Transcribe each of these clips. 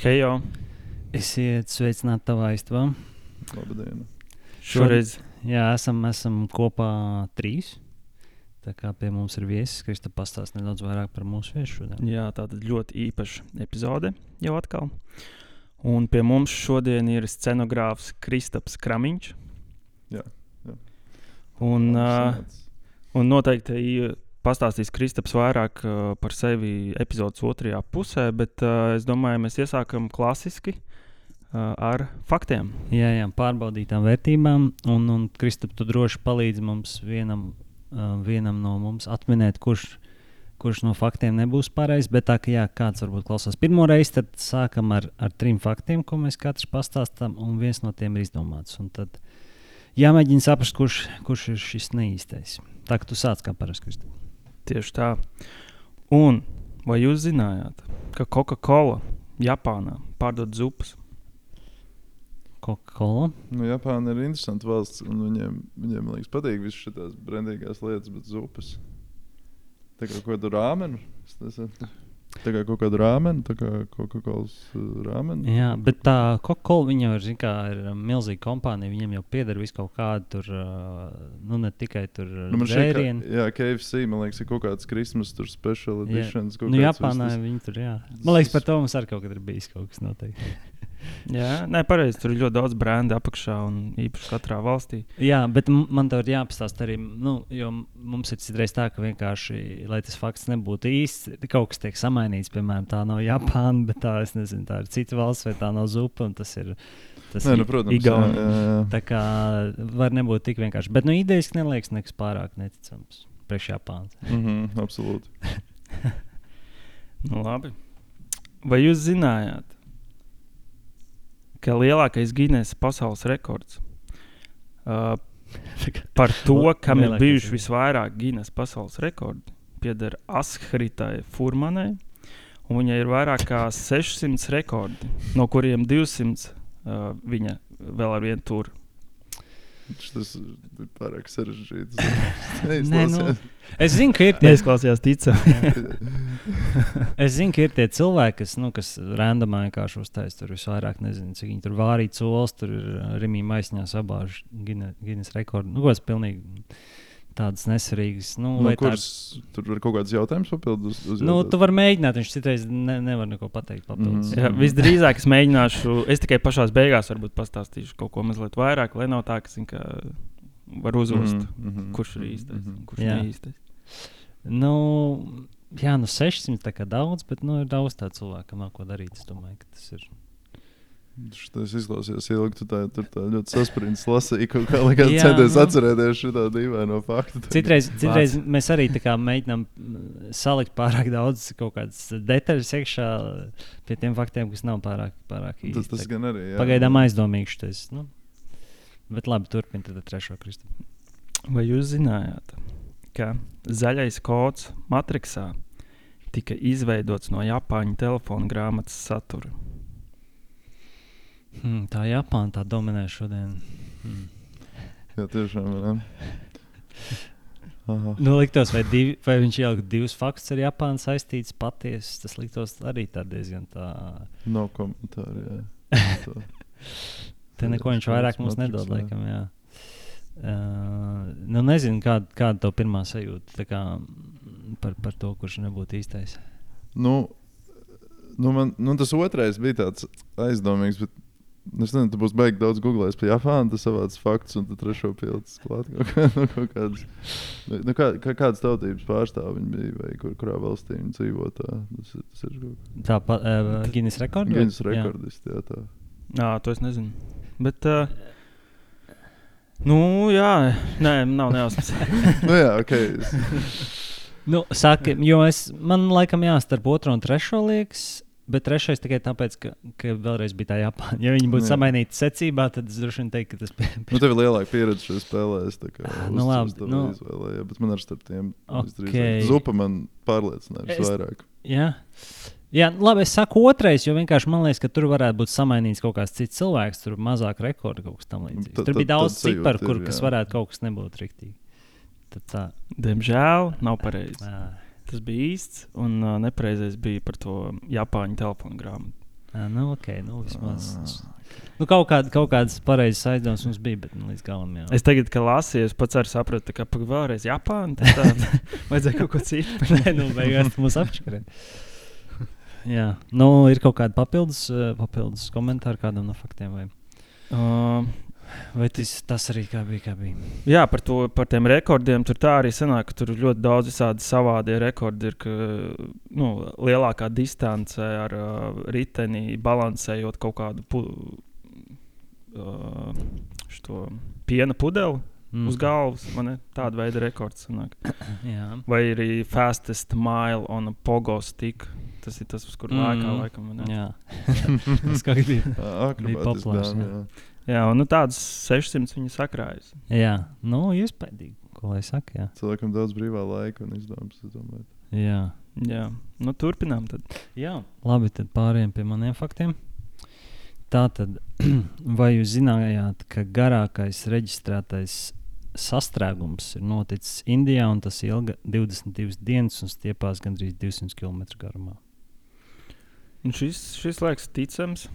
Hejo, Esiet sveicināti tavā istabā. Labdien! šoreiz Jā, esam, esam kopā trīs. Tā kā pie mums ir viesis, Krista pastāst nedaudz vairāk par mūsu viesu šodien. jā, tāda ļoti īpaša epizode jau atkal. Un pie mums šodien ir scenogrāfs Kristaps Kramiņš. Jā, jā. Un, uh, un noteikti pastāstīs Kristaps vairāk uh, par sevi epizodes otrajā pusē, bet uh, es domāju, mēs iesākam klasiski uh, ar faktiem. Jā, jā, pārbaudītām vērtībām. Un, un Kristap, tu droši palīdzi mums vienam, vienam no mums atminēt, kurš, kurš no faktiem nebūs pareizs. Bet tā kā jā, kāds varbūt klausās pirmo reizi, tad sākam ar, ar trim faktiem, ko mēs katrs pastāstām, un viens no tiem ir izdomāts. Un tad jāmēģina saprast, kurš, kurš ir šis neīstais. Tā kā tu sāc kā parasti, Kristap. Tieši tā. Un vai jūs zinājāt, ka Coca-Cola Japānā pārdod zupas? Coca-Cola. Nu, Japāna ir interesanta valsts, un viņiem, viņiem liekas, patīk visas šīs brendīgās lietas, bet zupas. Tā kā kaut kāda rāmena. Tā kā kaut kāda rāmena, tā kā Coca-Cola rāmena. Jā, bet tā Coca-Cola viņa jau ir, kā, ir um, milzīga kompānija. Viņiem jau pieder vis kaut kāda tur, uh, nu ne tikai tur Nu, dzērieni. jā, KFC, man liekas, ir kaut kāds Christmas tur special Jā. editions. kaut Nu, Japānā viņi tur, jā. Man liekas, par to mums arī kaut kad ir bijis kaut kas noteikti. Jā, nē, pareizi. Tur ir ļoti daudz brāļu apakšā un īpaši katrā valstī. Jā, bet man te ir jāpastāsta arī, nu, jo mums ir citreiz tā, ka vienkārši, lai tas fakts nebūtu īsts, kaut kas tiek samainīts. Piemēram, tā nav Japāna, bet tā, es nezinu, tā ir cita valsts vai tā nav zupa. un Tas ir, tas Nē, ir nu, protams, jā, Igauni. jā, jā. Tā kā var nebūt tik vienkārši. Bet, nu, idejas neliekas nekas pārāk neticams. Priekš Japānas. Mhm, absolūti. Nu, labi. Vai jūs zinājāt, ka lielākais Guinness pasaules rekords uh, par to, kam ir bijuši visvairāk Guinness pasaules rekordi, pieder Askaritai Furmanai. Viņai ir vairāk nekā 600 rekordi, no kuriem 200 uh, viņa vēl ar vienu tur. Tas ir pārāk sarežģīts. Nē, nu, es zinu, ka ir tie ticami. Es zinu, ka ir tie cilvēki, kas, nu, kas randomā vienkārši uztaisīja tur visvairāk, nezinu, cik viņi tur vārīja colis, tur ir Rimī maisiņā sabāžu Guinness rekordu. Nu, kāds pilnīgi tādas nesvarīgas. Nu, Nu, vai tā- kurš tur ir kaut kāds jautājums papildus? Uz, Nu, tu vari mēģināt, viņš citreiz ne, nevar neko pateikt papildus. Mhm. Jā, visdrīzāk es mēģināšu, es tikai pašā beigās varbūt pastāstīšu kaut ko mazliet vairāk, lai nav tā, ka, zin, ka var uzvest, mm Mhm, mhm, kurš ir īstais, mhm. un kurš Jā. ir īstais. Nu, jā, nu 600 tā kā daudz, bet nu, ir daudz tādu cilvēku, kam nav ko darīt. Es domāju, ka tas ir. Tas izklausās ilgi. Tu tā, tur tā ļoti saspringts lasīji, kaut kā likās centies nu. atcerēties šo dīvaino faktu. Citreiz, citreiz mēs arī tā kā mēģinām mm, salikt pārāk daudz kaut kādas detaļas iekšā pie tiem faktiem, kas nav pārāk, pārāk īsti. Tas, tas gan arī. Jā. Pagaidām aizdomīgs tas. Nu. Bet labi, turpiniet ar trešo kristu. Vai jūs zinājāt, ka zaļais kods Matrixā tika izveidots no Japāņu telefona grāmatas satura? Hmm, tā Japāna tā dominē šodien. Hmm. Jā, tiešām. Jā. Nu, liktos, vai, divi, vai viņš ielika divus faktus ar Japānu saistīts patiesi. Tas liktos arī tā diezgan tā. Nav komentāru. Jā. To. Te neko viņš vairāk mums nedod, jā. laikam. Jā. Uh, nu, nezinu, kāda, kāda tev pirmā sajūta tā kā, par, par to, kurš nebūtu īstais. Nu, nu, man, nu, tas otrais bija tāds aizdomīgs. Bet... nu, Es nezinu, tu būsi baigi daudz googlējis par Japānu, tas savāds fakts, un tad trešo pilsētu klāt kaut, kā, nu, kaut kādas. Nu, nu, kā, kā, kādas tautības pārstāvji viņi bija, vai kur, kurā valstī viņi dzīvo. Tā, tas, ir- tas ir kaut Tā pa, uh, Guinness rekords. kāds rekordists. Jā, tā. Jā, to es nezinu. Bet, uh, nu, jā, nē, nav nejausmas. nu, jā, ok. Es, Nu, saka, jo es, man laikam jāstarp otro un trešo liekas. Bet trešais tikai tāpēc, ka, ka vēlreiz bija tā Japāna. Ja viņi būtu Jā. samainīti secībā, tad es droši vien teiktu, ka tas bija. nu, tev ir lielāka pieredze šajā spēlē. Es tā kā Nu, labi, nu. izvēlei, jā, bet man ar starp tiem Ok. visdrīzāk. Zupa man pārliecināja Es- visvairāk. Jā. Jā, labi, es saku otrais, jo vienkārši man liekas, ka tur varētu būt samainīts kaut kāds cits cilvēks, tur mazāk rekordu kaut kas tamlīdzīgs. Tur bija daudz ciparu, kur kas varētu kaut kas nebūt riktīgi. Tad tā. Diemžēl nav pareizi. Tas bija īsts, un uh, nepareizais bija par to Japāņu telefonu grāmatu. Jā, nu, ok, nu, vismaz. Ah, Nu, kaut, kāda, kaut kādas pareizas aizdomas mums bija, bet nu, līdz galam jau. Es tagad, kad lasīju, es pats arī sapratu, ka pag- vēlreiz Japāna. tad Tā, vajadzēja kaut ko citu. Nē, nu, beigās tu mūs apškarē. Jā, nu, ir kaut kāda papildus, papildus komentāri kādam no faktiem. Vai, Uh, vai tas, tas arī kā bija? Kā bija? jā, par, to, par tiem rekordiem. Tur tā arī sanāk, ka tur ļoti daudz visādi savādie rekordi ir. Ka, nu, lielākā distance ar uh, riteni balansējot kaut kādu pu, uh, šo piena pudeli mm. uz galvas. Man ir tāda veida rekords. Vai arī fastest mile on a pogo stick. Tas ir tas, uz kur Mm. lēkā laikam. jā. tas kā bija. Akrobātiski populārs, dāma, jā. jā. Jā, un nu, tādas 600 viņa sakrājas. Jā, nu, iespējams, ko lai saka. Jā, Cilvēkam daudz brīvā laika un domāju. jā. Jā, nu, turpinām. Tad. jā. labi, tad pārējiem pie maniem faktiem. Tātad, vai jūs zinājāt, ka garākais reģistrētais sastrēgums ir noticis Indijā, un tas ilga 22 dienas un stiepās gandrīz 200 km garumā? Un šis, šis liekas ticams.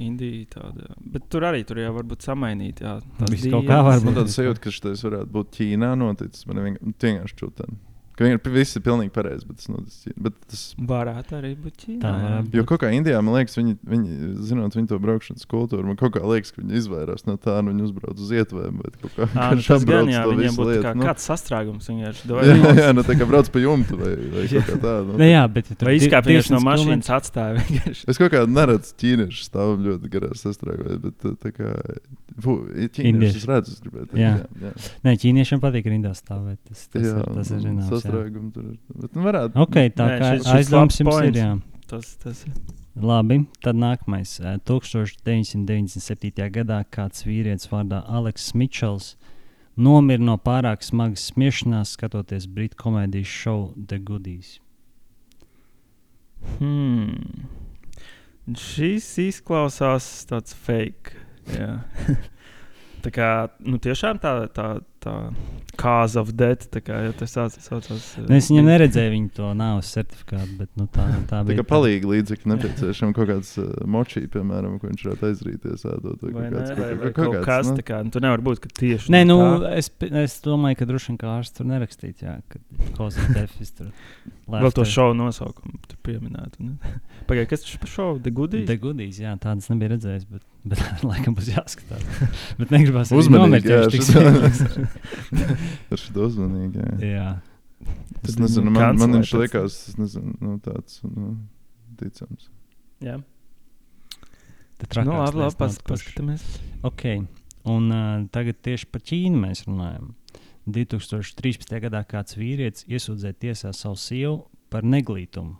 Indija tāda. Bet tur arī tur jau var būt samainīta. Jā, tās Viss kaut kā var Man tāda sajūta, ka šis varētu būt Ķīnā noticis. Man vienkārši, vienkārši čūteni. Ka viņi ir visi pilnīgi pareizi, bet tas noticis. Ķīnā. Bet tas Varētu arī būt Ķīnā. Tā jā. Jo kaut kā Indijā, man liekas, viņi, viņi zinot viņu to braukšanas kultūru, man kaut kā liekas, ka viņi izvairās no tā, un viņi uzbrauc uz ietvēm. kā Ā, nu, tas gan jā, to viņiem būtu kā, nu. kāds sastrēgums. Jā, dod- jā, nu tā kā brauc pa jumtu vai, vai kaut kā tāda. Nu, Nu, jā, bet ja tur izkāpties no 200 mašīnas, atstāja. Es kaut kā neredzu ķīniešu stāvu ļoti garā sastrēgojot, bet tā kā fu, ķīnieši Indieši. es redzu, es gribētu. Jā. jā, jā. Nē, ķīniešiem patīk rindā stāvēt. Tas, tas, jā ir, tas ir zināms. Jā. Sastrēgumi tur ir. Bet, nu, varētu. Ok, tā Nē, kā šis- šis aizdoms labs jums ir. points. Jā. Tas, tas ir. Labi, tad nākamais. Eh, 1997. gadā kāds vīrietis vārdā Aleks Mičels nomira no pārāk smagas smiešanās, skatoties britu komēdijas šovu The Goodies. Hmm. Šis izklausās tāds fake. Jā. tā kā nu, tiešām tā, tā, tā cause of death, tā kā ja tas tāds saucās. Nu, es viņam neredzēju viņu to nāves certifikātu, bet nu, tā, tā Tā bija. kā palīgi līdzekļi nepieciešami kaut kāds uh, močī, piemēram, ko viņš varētu aizrīties ēdot. Vai, ne, kāds- vai, vai kaut kaut kāds, kas nu. tāds - tā kā nu, tur nevar būt, ka tieši Nē, nu, tā. es, es domāju, ka droši vien kā ārsts tur nerakstīts, jā, ka Kozas defis tur. Vēl to šovu nosaukumu tur pieminētu. ne? Pagaidiet, kas tas par šovu? The Goodies? The Goodies, jā, tādas nebija redzējis, bet, bet laikam būs jāskatās. bet negribas Uzmanīgi, jā, tik šis- smieklīgs. Ar šo uzmanīgi. Jā. Jā. Es nezinu, viņu man, man viņš liekas, tas nezinu, nu, tāds nu, ticams. Jā, Tad nu, labi, labi pas, paskatāmies. Ok, un uh, tagad tieši par Ķīnu mēs runājam. 2013. gadā kāds vīrietis iesūdzēja tiesā savu sievu par neglītumu,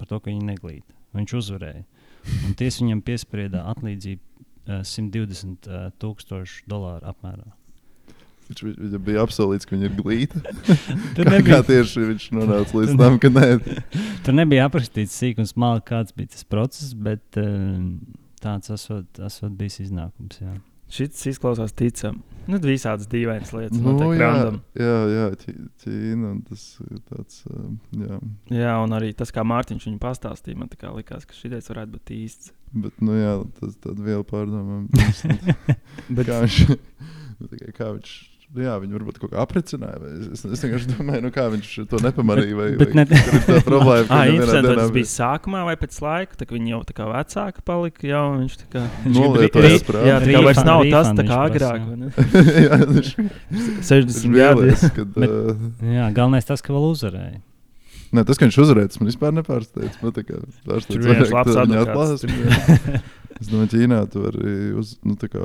par to, ka viņa neglīta. Viņš uzvarēja. Un tiesa viņam piesprieda atlīdzību uh, 120 uh, tūkstošu dolāru apmērā. Viņš vi- viņam bija apsolīts, ka viņa ir glīta. Tur kā, kā nebija, tieši viņš nonāca līdz tam, ka nē, tur nebija aprakstīts sīk un smalki, kāds bija tas process, bet uh, tāds esot, esot bijis iznākums. Jā. Šis izklausās ticam. Nu, visādas dīvainas lietas. nu, Nu, jā, random. jā, jā, Ķī- Ķīna. un Tas ir tāds, uh, jā. Jā, un arī tas, kā Mārtiņš viņu pastāstīja, man kā likās, ka šis varētu būt īsts. Bet, nu jā, tas tāda viela pārdomām. Bet, kā viņš, nu, kā, kā viņš, nu jā, viņi varbūt kaut kā aprecināja. Es, es vienkārši domāju, nu, kā viņš to nepamanīja. Vai, Bet vai, ne- kur ir tā problēma. ka Ah, vienā dienā tas bija sākumā vai pēc laika, tad viņi jau tā kā vecāki palika. Jā, un viņš tā kā Nolietojas Ri- prātā. Jā, tā vairs nav tas tā kā viņš agrāk. ne? jā, viņš, 60 gadi. viņš kad, Bet- uh, jā, galvenais tas, ka vēl uzvarēja. Nē, tas, ka viņš uzvarēja, tas man vispār nepārsteidz. Man tā kā pārsteidz ka atklās, jā. Es domāju, Ķīnā tu vari uz, nu, tā kā,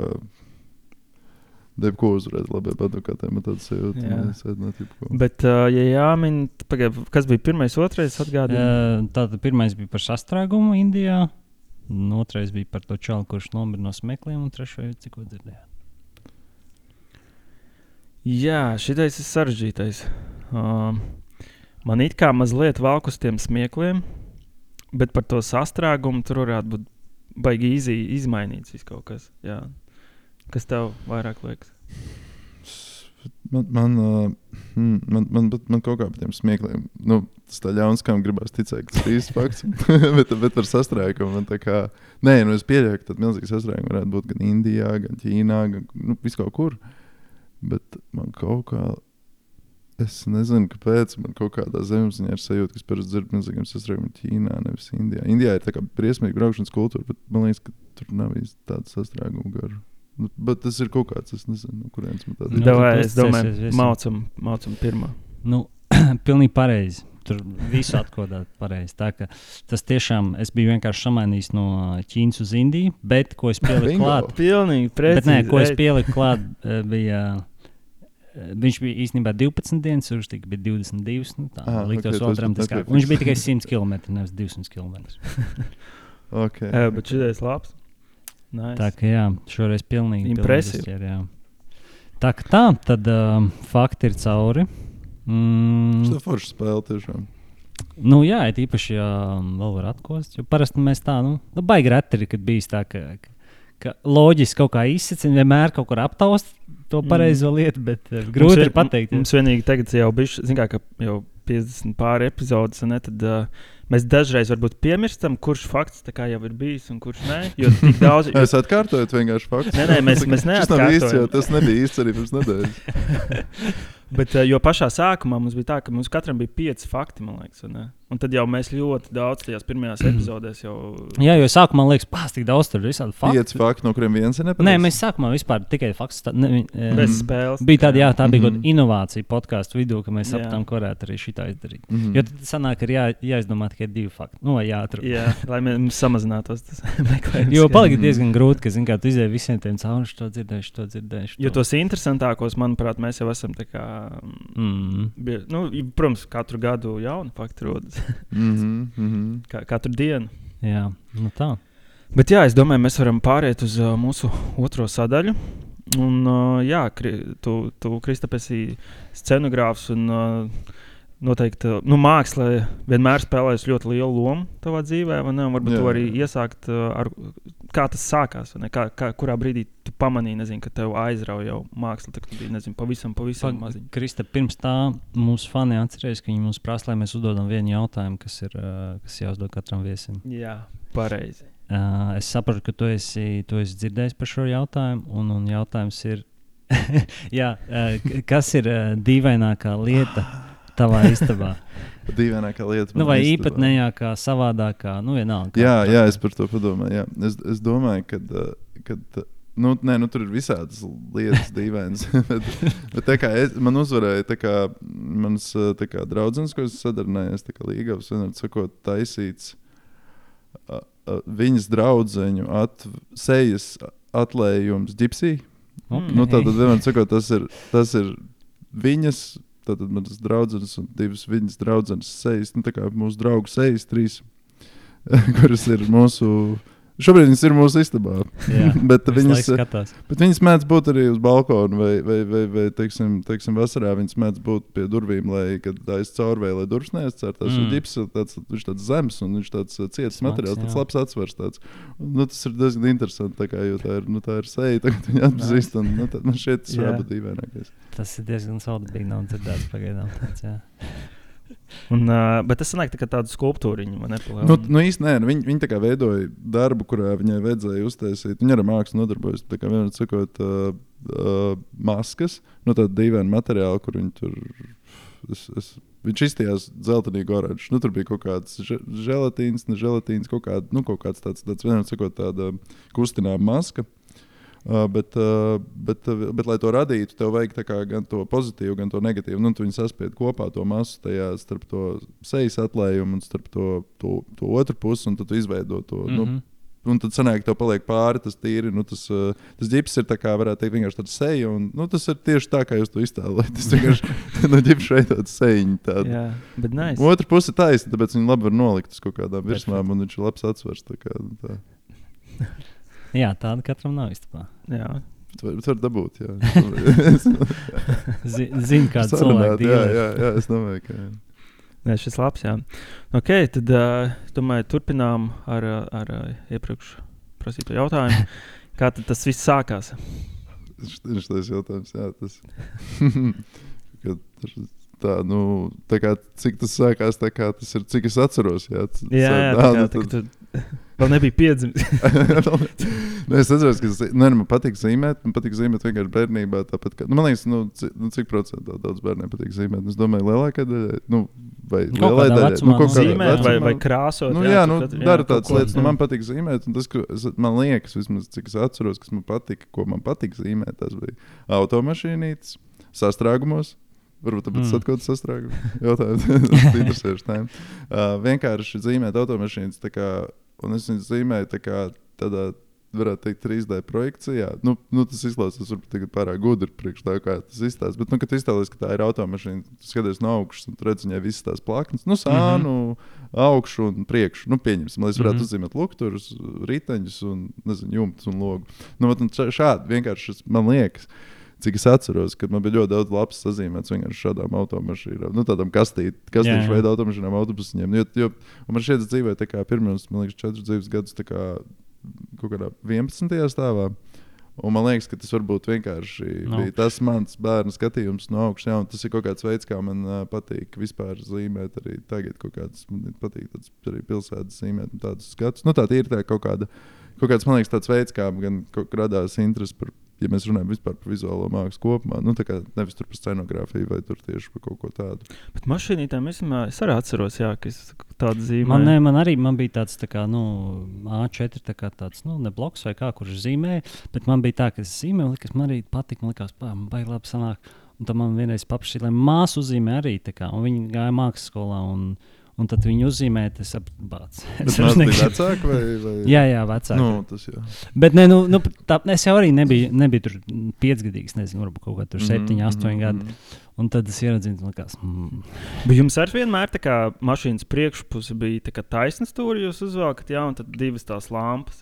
debko uzvarēt labiem advokātiem, man tāds sajūta. Jā. Es ēdināt jebko. Bet, uh, ja jāmin, pagaid, kas bija pirmais, otrais atgādājums? Uh, Tātad pirmais bija par sastrēgumu Indijā, un otrais bija par to čalu, kurš nomira no smekliem, un trešais, cik ko dzirdējāt. Jā, šitais ir sarežģītais. Um, man it kā mazliet velk uz tiem smiekliem, bet par to sastrēgumu tur varētu būt baigi izmainīts kaut kas. Jā. Kas tev vairāk liekas? Man, man uh, man, man, bet man kaut kā par tiem smiekliem, nu, tas tā ļauns, kam gribās ticēt, ka tas ir īsts fakts. bet, bet par sastrēgumu man tā kā, nē, nu es pieļauju, ka tad milzīgs sastrēgums varētu būt gan Indijā, gan Ķīnā, gan nu, vis kaut kur. Bet man kaut kā, es nezinu, kāpēc man kaut kādā zemesziņā ir sajūta, ka es parasti dzirdu milzīgiem sastrēgumiem Ķīnā, nevis Indijā. Indijā ir tā kā briesmīga braukšanas kultūra, bet man liekas, ka tur nav īsti tāda sastrēguma gara. Nu, bet tas ir kaut kāds, es nezinu, no kurienes man tāda Nu, ir. Davai, tu es domāju, mācam, mācam pirmā. Nu, pilnīgi pareizi. Tur viss atklāts pareizi. Tā Tas tiešām es biju vienkārši samainījis no Ķīnas uz Indiju, bet ko es pieliku klāt? Pilnīgi Bet precīzi. nē, ko es pieliku klāt, eh, bija. eh, Viņš bija īstenībā 12 dienas, kurš tika bija 22. Nu, tā Ah, liktos ok, vēl tas dramatiskāk. nepiefiks. Viņš bija tikai 100 km, nevis 200 km. Okay, ej, Bet šis ir labs. Nice. Tā kā jā, šoreiz pilnīgi. Impresīvi. Tā kā tā, tad uh, fakti ir cauri. Mm, Tas ir foršs spēle tiešām. Nu, jā, it īpaši, ja vēl var atkost. Jo parasti mēs tā, nu, nu baigi reti ir, kad bijis tā, ka, ka, loģiski kaut kā izsacīt, vienmēr kaut kur aptaust to pareizo lietu, bet uh, grūti vien- ir pateikt. Mums vienīgi tagad jau bija, zināmā mērā, ka jau 50 pāri epizodes, un ne, tad uh, mēs dažreiz varbūt piemirstam, kurš fakts jau ir bijis un kurš nē. Daudz, jo, Es atkārtoju, vienkārši fakts. Nē, nē, mēs- mēs Tas nav īsts, neatkārtojam. tas nebija īsts arī pirms nedēļas. bet, uh, jo pašā sākumā mums bija tā, ka mums katram bija pieci fakti, man liekas. vai ne? Un tad jau mēs ļoti daudz tajās pirmajās epizodēs jau. Jā, jo sākumā liekas, pās, tik daudz tur ir visādi fakti. Pieci fakti, no kuriem viens ir nepareizs. Nē, mēs sākumā vispār tikai faktus. tā- Ne, Bez Mhm. spēles. bija tāda, jā, tā bija kaut Mhm. kāda inovācija podkāstu vidū, ka mēs sapratām, ka varētu arī šitā izdarīt. Mhm. Jo tad sanāk, ka ir jā, jāizdomā tikai divi fakti. Nu, vai jāatrod. Jā, lai mēs samazinātos tas meklējums. Jo palika diezgan grūti, ka, zin, kā, tu izdevi visiem tiem cauri, šo dzirdējuši, to dzirdējuši. Jo tos interesantākos, manuprāt, mēs jau esam tā kā. Mm. Bie, nu, protams, katru gadu jauni fakti rodas. Mhm, mhm. Ka- Katru dienu. Jā, nu tā. Bet jā, es domāju, mēs varam pāriet uz uh, mūsu otro sadaļu. Un, uh, jā, kri, tu, tu Kristap, esi scenogrāfs un uh, noteikti uh, nu, mākslā vienmēr spēlējusi ļoti lielu lomu tavā dzīvē. Varbūt Jā, tu arī iesākt, uh, ar, kā tas sākās. Kā, kā, kurā brīdī tu pamanīji, nezinu, ka tev aizrauja jau māksla, tad tu biji nezinu, pavisam, pavisam maziņš. Krista, pirms tā mūsu fani atcerēs, ka viņi mums prasa, lai mēs uzdodam vienu jautājumu, kas ir kas jāuzdod katram viesim. Jā, pareizi. Uh, es saprotu, ka tu esi, tu esi dzirdējis par šo jautājumu, un, un jautājums ir, jā, uh, kas ir uh, dīvainākā lieta tavā istabā? Dīvainākā lieta. nu, vai īpatnējākā, savādākā, nu vienalga. Jā, kāda jā, tā- es par to padomāju. Jā. Es, es domāju, ka. Kad, Nu, nē, nu, tur ir visādas lietas, dīvainas. bet, bet tā kā es, man uzvarēja tā kā, mans tā kā, draugs, ko es sadarboju, tā kā Līgavas, vienmēr sakot, taisīts a, a, viņas draugu at, sejas atlējums ģipsī. Ok. Nu, tā tad vienmēr sakot, tas ir, tas ir viņas. Tātad manas draudzenes un divas viņas draudzenes sejas, nu, tā kā mūsu draugu sejas, trīs, kuras ir mūsu. Šobrīd viņas ir mūsu istabā. Jā, bet, viņas, bet viņas mēdz būt arī uz balkona, vai, vai, vai, vai teiksim, teiksim, vasarā viņas mēdz būt pie durvīm, lai kad aiz caurvēja, lai durvis neaizcērtās. Mm. Ģips, tāds, viņš tāds zems un viņš tāds uh, ciets Smags, materiāls, tāds labs atsvars. Tāds. Nu, tas ir diezgan interesanti, kā, jo tā ir, nu, tā ir seja, tagad viņi atpazīst. Un, nu, tā, man šķiet, tas būt dīvainākais. Tas ir diezgan saudabīgi, nav dzirdēts pagaidām. Tāds. Un, uh, bet tas sanāk tā kā tādu skulptūriņu, vai ne? pa Nu, nu īsti nē, nu, viņi, viņi tā kā veidoja darbu, kurā viņai vajadzēja uztaisīt. Viņa ar mākslu nodarbojas. Tā kā vienmēr sakot, uh, uh, maskas no tāda dīvaina materiāla, kur viņi tur. Es, es, viņš izstījās zeltainīgi oranžs. Nu, tur bija kaut kāds že- želatīns, ne želatīns, kaut, kād, nu, kaut kāds tāds, tāds vienmēr sakot, tāda kustināma maska. Uh, bet, bet, bet, lai to radītu, tev vajag gan to pozitīvu, gan to negatīvu. Nu, viņi saspiež kopā to masu tajā starp to sejas atlējumu un starp to, to, to otru pusi, un tad izveido to. Mm -hmm. Mhm. nu, Un tad sanāk, ka tev paliek pāri tas tīri. Nu, tas, tas ģips ir tā kā, varētu teikt, vienkārši tāds seja. Un, nu, tas ir tieši tā, kā jūs to iztēlojaties. Tas vienkārši no ģipsa šeit tāds sejiņš. Jā, bet nice. Otra puse ir taisna, tāpēc viņi labi var nolikt uz kaut kādām virsmām, un viņš ir labs atsvars. Tā kā, nu, tā. jā, tāda katram nav istabā. Jā. Bet var, dabūt. Jā. Zinu, kāda Sarunāt, cilvēka jā, ir. jā, jā, es domāju, ka. jā. Nē, šis labs. Jā. Ok, tad uh, domāju, turpinām ar, ar uh, iepriekš prasīto jautājumu. Kā tad tas viss sākās? Ir tas jautājums. Jā, tas. ka tā, nu, tā kā, cik tas sākās, tā kā tas ir, cik es atceros. Jā, tas, Jā, jā, tā, tā kā, nu, tā, tad- ka tu vēl nebija piedzimis. nu, es atceros, ka zi- nu, man patīk zīmēt. Man patīk zīmēt vienkārši bērnībā. Tāpat, kā, nu, man liekas, nu, cik, nu, cik procentā daudz bērniem patīk zīmēt. Es domāju, lielākā daļa, nu, vai Kaut lielai daļai, nu, kaut nu, kādā Zīmēt vai, vai krāsot. Nu, jā, tu nu, kad- dara kaut tādas lietas, nu, jā. man patīk zīmēt. un Tas, es, man liekas, vismaz cik es atceros, kas man patika, ko man patīk zīmēt, tas bija automašīnītes, sastrēgumos. Varbūt Mm. mm. kaut kāds sastrēgums. Jautājums, tas interesēs tēm. Uh, vienkārši zīmēt automašīnas, tā kā, un es viņas zīmēju tā kā tādā, varētu teikt, 3D projekcijā. Nu, nu tas izklausās varbūt tagad pārāk gudri priekš tā, kā tas izstāsta. Bet, nu, kad iztēlojas, ka tā ir automašīna, skaties no augšas un redz viņai visas tās plaknes, nu, sānu, mm -hmm. augšu un priekšu. Nu, pieņemsim, lai es varētu mm. -hmm. uzzīmēt lukturus, riteņus un, nezinu, jumtus un logu. Nu, vat un šā- šādi vienkārši man liekas. Cik es atceros, ka man bija ļoti daudz labs sazīmēts vienkārši šādām automašīnām, nu, tādām kastītām, Jā, kastīšu veidu automašīnām, autobusiņiem. Jo, jo man šeit dzīvoja tā kā pirmos, man liekas, četrus dzīves gadus, tā kā kaut kādā 11. stāvā. Un man liekas, ka tas varbūt vienkārši No no. bija tas mans bērnu skatījums no augšas. Jā, tas ir kaut kāds veids, kā man uh, patīk vispār zīmēt. Arī tagad kaut kāds man patīk tāds arī pilsētas zīmēt tādus skatus. Nu, tā ir tā kaut kāda, kaut kāds, man liekas, tāds veids, kā gan radās interesi par, ja mēs runājam vispār par vizuālo mākslu kopumā. Nu, tā kā nevis tur par scenogrāfiju vai tur tieši par kaut ko tādu. Bet mašīnītēm es, es arī atceros, jā, ka es tādu zīmēju. Man, ne, man arī man bija tāds tā kā, nu, A4, tā kā tāds nu, ne bloks vai kā, kurš zīmēja. Bet man bija tā, ka es zīmēju, kas man arī patika. Man liekas, ka man baigi labi sanāk. Un tad man vienreiz paprasīja, lai māsu uzzīmē arī. tā Kā, un viņi gāja mākslas skolā. Un, un tad viņi uzzīmēja, tas apbāts. Bet tas bija vecāki vai? vai... Jā, jā, vecāki. Nu, tas jā. Bet ne, nu, nu, tā, es jau arī nebiju, nebiju tur piecgadīgs, nezinu, varbūt kaut kā tur septiņi, Mhm, astoņi mhm, gadi. mhm. Un tad es ieraudzīju, ka likās, mm, Bet jums arī vienmēr tā kā mašīnas priekšpuse bija tā kā taisna stūra, jūs uzvelkat, jā, un tad divas tās lampas.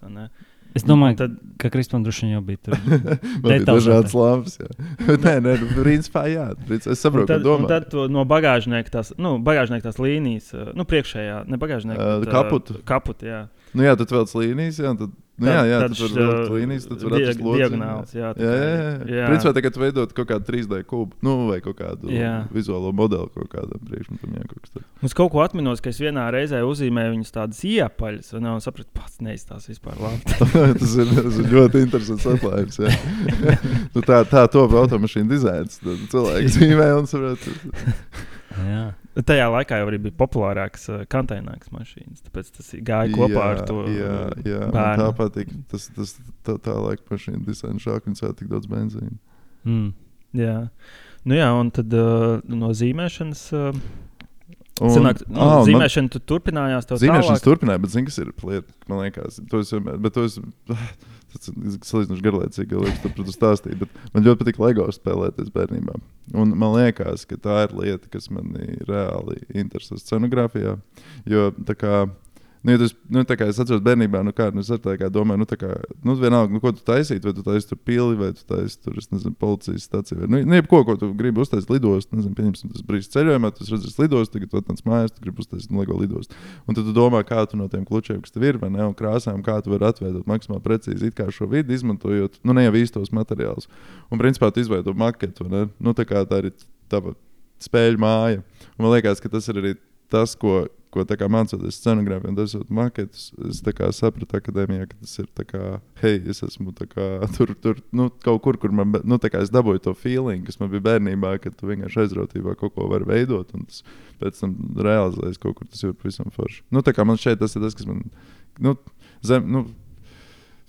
Es domāju, tad, ka Kristofam droši vien jau bija tur. Bija dažādas lampas. jā. Bet nē, nē, nu, principā jā. Es saprotu, tad, ko domā. tad no bagāžnieka tās, nu, bagāžnieka tās līnijas, uh, nu, priekšējā, ne bagāžnieka. Ā, kaputu. Kaputu, jā. Nu, jā, tad vēl tas līnijas, jā, tad, nu, jā, jā, tad, tad var vilkt līnijas, tad var atrast lodziņu, diagonāls. Jā, Jā, jā, jā. jā. Principā tagad veidot kaut kādu 3D kubu, nu, vai kaut kādu Jā. vizuālo modeli kaut kādam priekšmetam, jā, kaut kas tāds. Es kaut ko atminos, ka es vienā reizē uzzīmēju viņas tādas iepaļas, un es sapratu, pats neizstāsta vispār labi. tas, ir, tas ir ļoti interesants atklājums. jā. nu, tā, tā top automašīna dizains. Tad Cilvēki dzīvē un saprot. Jā. Tajā laikā jau bija populārākas, uh, kantainākas mašīnas. Tāpēc tas gāja kopā ar to Jā, jā man bērnu. tā patīk. Tas, tas tā, tā laika mašīna dizaina šāk un cēl tik daudz benzīna. Mm. Jā. Nu jā, un tad uh, no zīmēšanas. Uh, Un- Sanāk, nu, Ā, un man- zīmēšana tu turpinājās. tālāk? turpināja, bet zini, kas ir lieta, man liekas, to es vienmēr, bet to es, tas ir salīdzinoši garlaicīgi, jau liekas, tur stāstīt, bet man ļoti patīk LEGO spēlēties bērnībā. Un man liekas, ka tā ir lieta, kas manī reāli interesē scenogrāfijā, jo tā kā, Nu, ja tas, nu, kā es atceros bērnībā, nu, kā, nu, tā kā domāju, nu, tā kā, nu, vienalga, nu, ko tu taisītu, vai tu taisītu pili, vai tu taisītu tur, nezinu, policijas stāciju, vai, nu, nu, jebko, ko tu gribi uztaisīt lidostu, nezinu, pieņemsim, tas brīdis ceļojumā, tu redzēsi lidostu, tagad tu atnāc mājās, tu gribi uztaisīt nu, LEGO lidostu. Un tad tu domā, kā tu no tiem klučiem, kas tev ir, vai ne, un krāsām, kā tu vari atveidot maksimāli precīzi it kā šo vidi, izmantojot, nu, ne jau īstos materiālus. Un, principā, tu izveido maketu, vai ne? Nu, tā kā tā ir tava spēļu māja. Un man liekas, ka tas ir arī tas, ko, ko tā mācoties scenogrāfiju un taisot maketus, es tā sapratu akadēmijā, ka tas ir tā kā, hei, es esmu tā kā tur, tur nu, kaut kur, kur man, nu, tā kā es dabūju to feeling, kas man bija bērnībā, ka tu vienkārši aizrautībā kaut ko vari veidot, un tas pēc tam realizējas kaut kur, tas ir pavisam forši. Nu, tā kā man šeit tas ir tas, kas man, nu, zem, nu,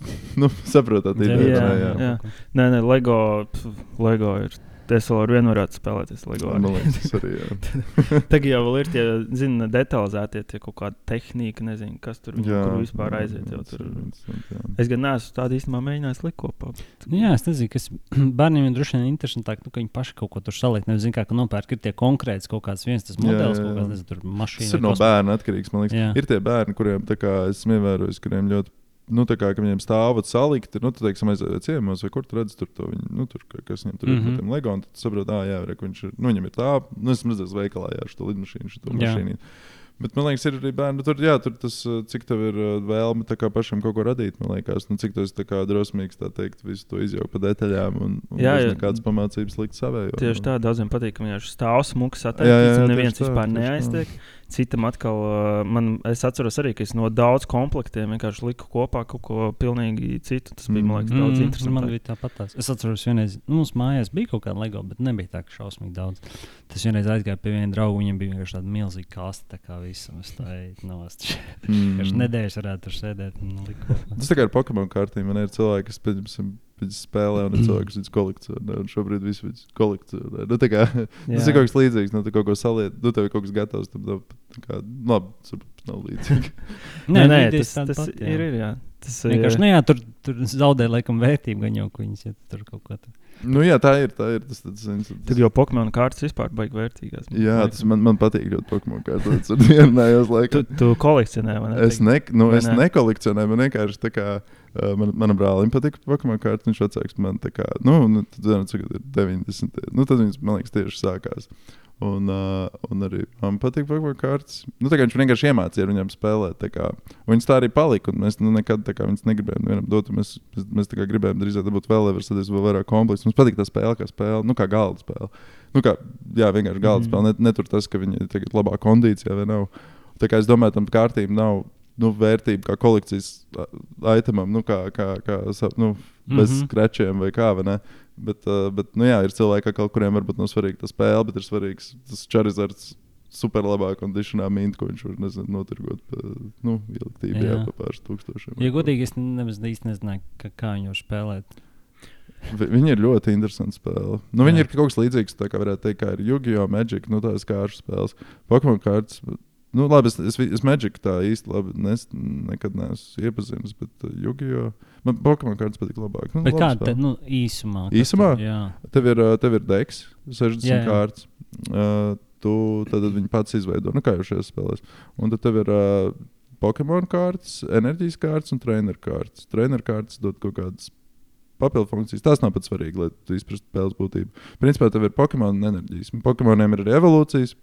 nu saprotat, jā, vai ne? jā. Nē, nē, Lego, pf, Lego ir. Es vēl ar vienu varētu spēlēties Lego. Man liekas, tas arī jā. Tagad jau vēl ir tie, zina, detalizētie tie kaut kāda tehnika, nezinu, kas tur Jā, kur vispār jā, aiziet. Tas tur. ir jā. Es gan neesmu tādu īstenībā mēģinājis likt kopā. bet- Nu, jā, es nezinu, kas bērniem ir droši vien interesantāk, nu, ka viņi paši kaut ko tur saliek. Nevis, zin, kā, ka nopērk ir tie konkrēts kaut kāds viens tas Jā, modelis, jā, kaut jā. kāds, nezinu, tur mašīna. Tas ir no kosmosa. bērna atkarīgs. Man liekas, Jā. ir tie bērni, kuriem tā kā esmu ievērojis, kuriem ļoti. Nu, tā kā ka viņiem stāvat salikti, nu, tad, teiksim, aiziet ciemos, vai kur tur redz, tur, to viņi, nu, tur ka- kas viņam tur mm -hmm. Mhm. ir, tiem LEGO, un tad saprot, ah, jā, re, viņš ir, nu, viņam ir tā, nu, esmu redzējis veikalā, jā, šo lidmašīnu, šo mašīnu. Bet man liekas, ir arī bērni. Tur, jā, tur tas, cik tev ir vēlme pašam kaut ko radīt, man liekas, nu, cik tas ir drosmīgs, tā teikt, visu to izjaukt pa detaļām un, un Jā, jā, nekādas pamācības likt savējo. Tieši tā, daudziem patīk, ka viņš stāv attēlots, jā, un neviens tā, vispār tieši tā. Citam atkal, man, es atceros arī, ka es no daudz komplektiem vienkārši liku kopā kaut ko pilnīgi citu. Tas bija, man liekas, daudz Mm, interesantāk. Man bija tāpat. tās. Es atceros, vienreiz nu, mums mājās bija kaut kāda LEGO, bet nebija tā, ka šausmīgi daudz. Tas vienreiz aizgāja pie viena drauga, viņam bija vienkārši tāda milzīga kaste, tā kā visam. Es tā eju nost. Vienkārši nedēļas varētu tur sēdēt un likt kopā. Mm. Tas tā kā ar Pokemon kartīm. Man ir cilvēki, kas pieņemsim, viņas spēlē, un ir cilvēki, kas viņas kolekcionē. Un šobrīd viss viņas kolekcionē. Nu, tā kā, tas ir kaut kas līdzīgs. Nu, tu kaut ko saliet, nu, tev ir kaut kas gatavs. Tam tā kā, labi, tas nav līdzīgi. Nē, nē, ideja tas, tas pati, jā. ir, ir. Jā. Tas Vienkārši, ir. nu, jā, tur, tur zaudē laikam vērtību, gan jau ko viņas ja tur kaut ko tādu. Nu, jā, tā ir. Tā ir tas, tas, tas, Tur tas, jau Pokemon kārtas vispār baigi vērtīgās. jā, tas man, man patīk ļoti Pokemon kartītes. Ar vienējos Tu, laikos. tu kolekcionē, vai ne? Es, ne, nu, es ne? nekolekcionēju, man vienkārši tā kā. Uh, man, manam brālim patīk Pokemon kārtas. Viņš vecāks mani. tā Kā, nu, nu, tad, zinu, cik tad ir 90. Nu, tad viņš, man liekas, tieši sākās. Un, uh, un arī man patīk Pokemon kārtas. Nu, tā kā viņš vienkārši iemācīja ar viņiem spēlēt. Kā, viņš tā arī palika. Mēs nu, nekad tā kā viņas negribējām vienam dot. Mēs, mēs, mēs kā gribējām drīzāk būt vēl levers, tad es vēl vairāk kompleksu. Mums patīk tā spēle, kā spēle, nu, kā galda spēle. Nu, kā, jā, vienkārši galda mm. spēle. Ne, ne tur tas, ka viņi ir tagad labā kondīcijā vai nav. Tā kā es domāju, tam kārtīm nav nu, vērtība kā kolekcijas itemam, nu, kā, kā, kā nu, bez mm. -hmm. skrečiem vai kā. vai ne? Bet, uh, bet nu, jā, ir cilvēki, kuriem varbūt nav svarīga tā spēle, bet ir svarīgs tas Charizards. Super labā kondicionā mīnīt, ko viņš var nezinu, notirgot pa nu, ieliktībā, jā. Jā. pa pāris tūkstošiem. Ja godīgi, es nemaz īsti nezināju, ka, kā viņu spēlēt. Vi- Viņi ir ļoti interesanti spēle. Nu, viņi Jā. ir kaut kas līdzīgs, tā kā varētu teikt, kā ir Yu-Gi-Oh! Magic, nu, tās kārtas spēles. Pokemon kārtas. Nu, labi, es, es, es Magic tā īsti labi nes, nekad neesmu iepazinis, bet uh, Yu-Gi-Oh! Man Pokemon kārtas patīk labāk. Nu, Bet kā tad, nu, īsumā? Īsumā? tur- Jā. Tev ir, uh, tev ir deks, 60 Jā, jā. kārtas. Uh, tu tad viņi pats izveido, nu, kā jau šajās spēlēs. Un tad tev ir uh, Pokemon kārtas, enerģijas kārtas un treneru kārtas. Treneru kārtas dod kaut kādas papildu funkcijas. Tas nav pats svarīgi, lai tu izprastu spēles būtību. Principā tev ir Pokemon enerģijas. Pokemoniem ir arī evolūcijas.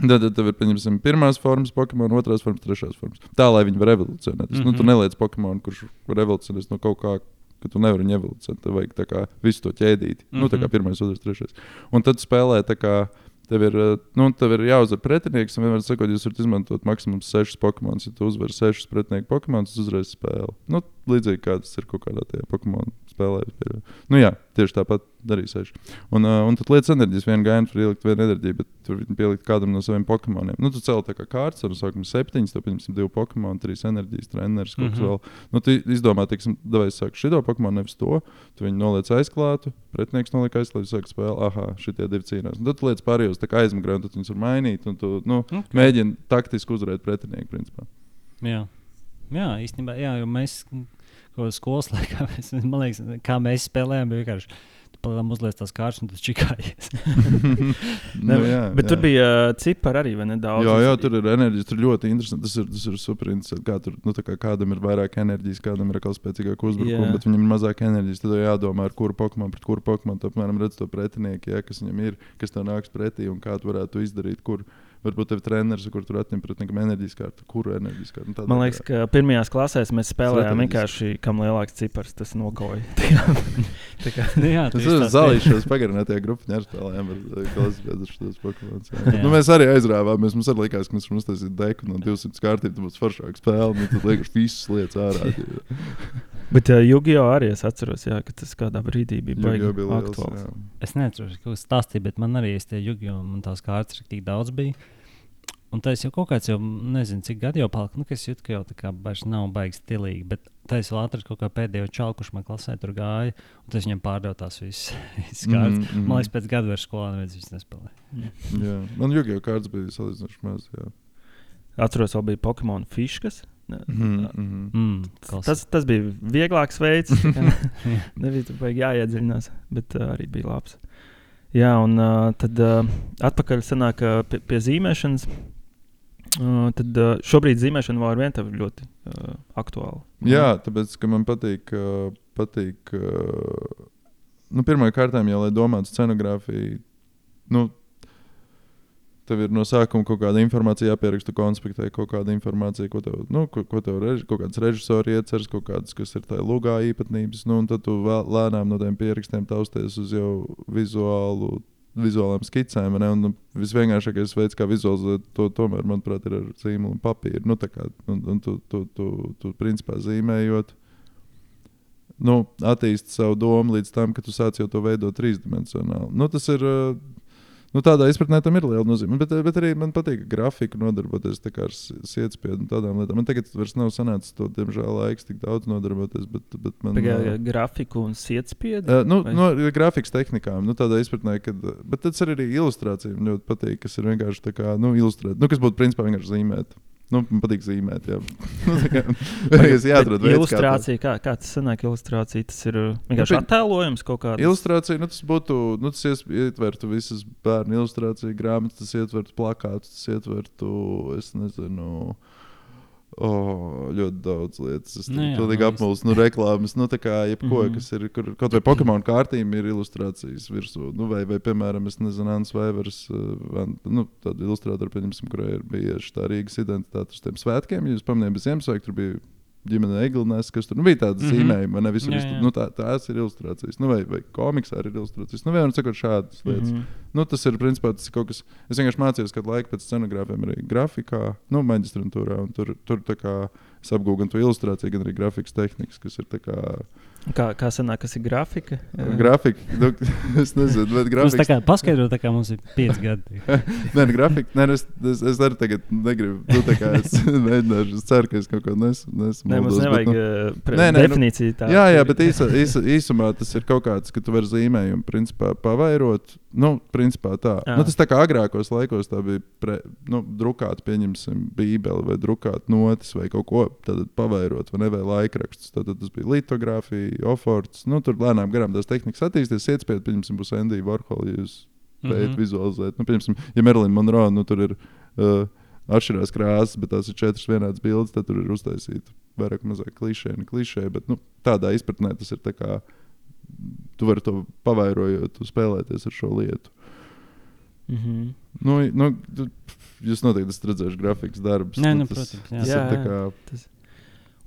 Tad, tad tev ir pieņemsim, pirmās formas, Pokemon, otrās formas, trešās formas. Tā, lai viņi varētu evolūcionēt. Mm -hmm. nu, tu Mhm. neliec Pokemon, kurš var evolūcionēt no kaut kā, ka tu nevari viņu evolūcionēt. Tev vajag tā kā visu to ķēdīt. Mm -hmm. Nu, tā kā Mhm. pirmais, otrais, trešais. Un tad spēlē tā kā. Tev ir, nu, tev ir jāuzvar pretinieks, un vienmēr sakot, jūs varat izmantot maksimums sešus Pokemon. Ja tu uzvari sešus pretinieku Pokemon, tad uzreiz spēli. Nu, līdzīgi kā tas ir kaut kādā tajā Pokemon spēlē. Nu, jā, tieši tāpat arī seši. Un, uh, un tad lietas enerģijas vienu gājienu var ielikt vienu enerģiju, bet tur pielikt kādam no saviem Pokemoniem. Nu, tu cēl tā kā kārtas, ar nosaukumu septiņas, tad pieņemsim divu Pokemonu, trīs enerģijas, treneris, kaut kas Mhm. vēl. Nu, tu izdomā, teiksim, vai es sāku šito Pokemonu, nevis to. Tu viņu noliec aizklātu, pretinieks noliek aizklātu, sāk spēlēt, ah, šitie divi cīnās. Un tad tu lietas pārējos aizmugurē, un tad viņus var mainīt. Un tu nu, Okay. mēģini taktiski uzvarēt pretinieku. Principā. Jā. Jā, īstenībā, jā, jo mēs kaut skolas laikā, mēs, man liekas, kā mēs spēlējām, bija vienkārši. Tu palēnām uzliec tās kārtas, un tu čikājies. Ne, nu, jā, bet jā. tur bija cipari arī, vai ne? Daudz. Jā, jā, tur ir enerģija. Tur ļoti interesanti. Tas ir, tas ir super interesanti. Kā tur, nu, tā kā kādam ir vairāk enerģijas, kādam ir atkal spēcīgāk uzbrukuma, Jā. bet viņam ir mazāk enerģijas. Tad jādomā, ar kuru Pokemon, pret kuru tu apmēram redz to pretinieku, ja, kas viņam ir, kas tev nāks pretī un kā tu varētu izdarīt. Kur, varbūt tev ir treneris, kur tur atņem pretiniekam enerģijas kārtu, kuru enerģijas kārtu. Nu, Man liekas, ka pirmajās klasēs mēs spēlējām vienkārši, kam lielāks cipars, tas nokoja. Kā- Nu jā, Tas ir zālīšos pagarinātajā grupā, ar šos Pokemonus. Jā. Nu, mēs arī aizrāvāmies. Mums arī likās, ka mēs varam uztaisīt deku no 200 kārtības, tad būs foršāka spēle. Nu, tad liekas, visas lietas ārā. Bet uh, Yu-Gi-Oh! arī es atceros, jā, ka tas kādā brīdī bija baigi aktuāls. jā. Es nezinu, kas tas stāstīja, bet man arī tie jugi, un tās kārtas ir tik daudz bija. Un tas jau kaut kāds, jau nezinu, cik gadi jau palika. Nu, ka es jūtu, ka jau tā kā vairs nav baigi stilīgi. Bet tā es vēl atradu kaut kā pēdējo čalu, kurš man klasē tur gāja. Un tas viņam pārdeva tās visas visas kārtas. Mhm, mhm. Man liekas, pēc gada vairs skolā neviens viņas nespēlē. Jā. Man Yu-Gi-Oh! kārtas bija salīdzinoši maz. jā. Atceros, vēl bija Pokemon fiškas. Ne- Mhm, mhm. Mm, klasi. Tas, tas bija vieglāks veids. Nebija tur jāiedziļinās, bet uh, arī bija labs. Jā, un uh, tad uh, atpakaļ sanāk uh, pie, pie zīmēšanas. Tad šobrīd zīmēšana vēl ar vienu ļoti uh, aktuāla. Jā, tāpēc, ka man patīk, uh, patīk uh, nu, pirmā kārtā jau, lai domātu scenogrāfiju, nu, tev ir no sākuma kaut kāda informācija jāpieraksta konspektē, kaut kāda informācija, ko tev, nu, ko, ko tev reži, kaut kāds režisori ieceras, kaut kādas, kas ir tajā lugā īpatnības, nu, tad tu vēl, lēnām no tiem pierakstiem tausties uz jau vizuālu. Vizuālām skicēm, ne? un visvienkāršākais veids, kā vizualizēt to, tomēr, manuprāt, ir ar zīmolu un papīru. Nu, kā, un, un tu, tu, tu, tu, principā, zīmējot, nu, attīsti savu domu līdz tam, ka tu sāc jau to veidot trīsdimensionāli. Nu, tas ir uh, Nu, tādā izpratnē tam ir liela nozīme. Bet, bet arī man patīk grafiku nodarboties ar sietspiedu un tādām lietām. Man tagad vairs nav sanācis to, diemžēl, laiks tik daudz nodarboties. Bet, bet man, Pagā, grafiku un sietspiedu? Uh, nu, vai? no grafikas tehnikām, nu, tādā izpratnē, ka. Bet tas arī ilustrācija man ļoti patīk, kas ir vienkārši tā kā, nu, ilustrēt. Nu, kas būtu principā vienkārši zīmēt. Nu, man patīk zīmēt, jā. es jāatrod veids, ilustrācija, kā, kā tas sanāk, ilustrācija, tas ir uh, vienkārši nu, attēlojums kaut kādā. Ilustrācija, nu, tas būtu, nu, tas ietvertu visas bērnu ilustrāciju grāmatas, tas ietvertu plakātus, tas ietvertu, es nezinu, Oh, ļoti daudz lietas. Es nu, pilnīgi apmulsu no reklāmas. Nu, tā kā jebko, mm -hmm. kas ir, kur, kaut vai Pokemon kārtīm ir ilustrācijas virsū. Nu, vai, vai, piemēram, es nezinu, Ants Vaivers, uh, nu, tāda ilustrātora, pieņemsim, kurai ir bijuši tā Rīgas identitāte uz tiem svētkiem. Jūs pamanījāt, bez Ziemassvētku tur bija ģimene Eglinēs, kas tur nu, bija tāda mm -hmm. zīmējuma, ne visur. Jā, jā. Nu, tā, tās ir ilustrācijas, nu, vai, vai komiksā ir ilustrācijas. Nu, vienmēr sakot, šādas lietas. Mm -hmm. nu, tas ir principā tas ir kaut kas. Es vienkārši mācījos kādu laiku pēc scenogrāfiem arī grafikā, nu, maģistrantūrā. Tur, tur kā, es apgūstu gan to ilustrāciju, gan arī grafikas tehnikas, kas ir kā. Kā, kā sanāk, kas ir grafika? Grafika, nu, es nezinu, bet grafika. Mums tā kā paskaidro, tā kā mums ir pieci gadi. nē, nu, grafika, nē, es, es, es arī tagad negribu, nu, tā kā es mēģināšu, es ceru, ka es kaut ko nesmu. Nes, Nē, mums nevajag bet, nu, pre, nē, nē, definīciju tādu. Jā, jā, bet īsa, īsa, īsumā tas ir kaut kāds, ka tu vari zīmējumu principā pavairot. Nu, principā tā. Jā. Nu, tas tā kā agrākos laikos tā bija pre, nu, drukāta, pieņemsim, bībeli vai drukāta notis vai kaut ko tādu pavairot, vai ne, vai laikrakstus. Tad, tad tas bija litogrāfija, oforts. Nu, tur lēnām garām tās tehnikas attīstīsies. Iespējams, pieņemsim, būs Andy Warhol, ja jūs pētat, mm -hmm. vizualizēt. Nu, pieņemsim, ja Marilyn Monroe, nu, tur ir. Uh, atšķirās krāsas, bet tās ir četras vienādas bildes. Tad tur ir uztaisīta vairāk vai mazāk klišē, ne klišē. Bet nu, tādā izpratnē tas ir. Kā, tu vari to pavairojot, spēlēties ar šo lietu. Mm -hmm. nu, nu, jūs noteikti esat redzējuši grafikas darbus. Nē, nu, tas, protams, jā. Tas jā, jā, kā... tas...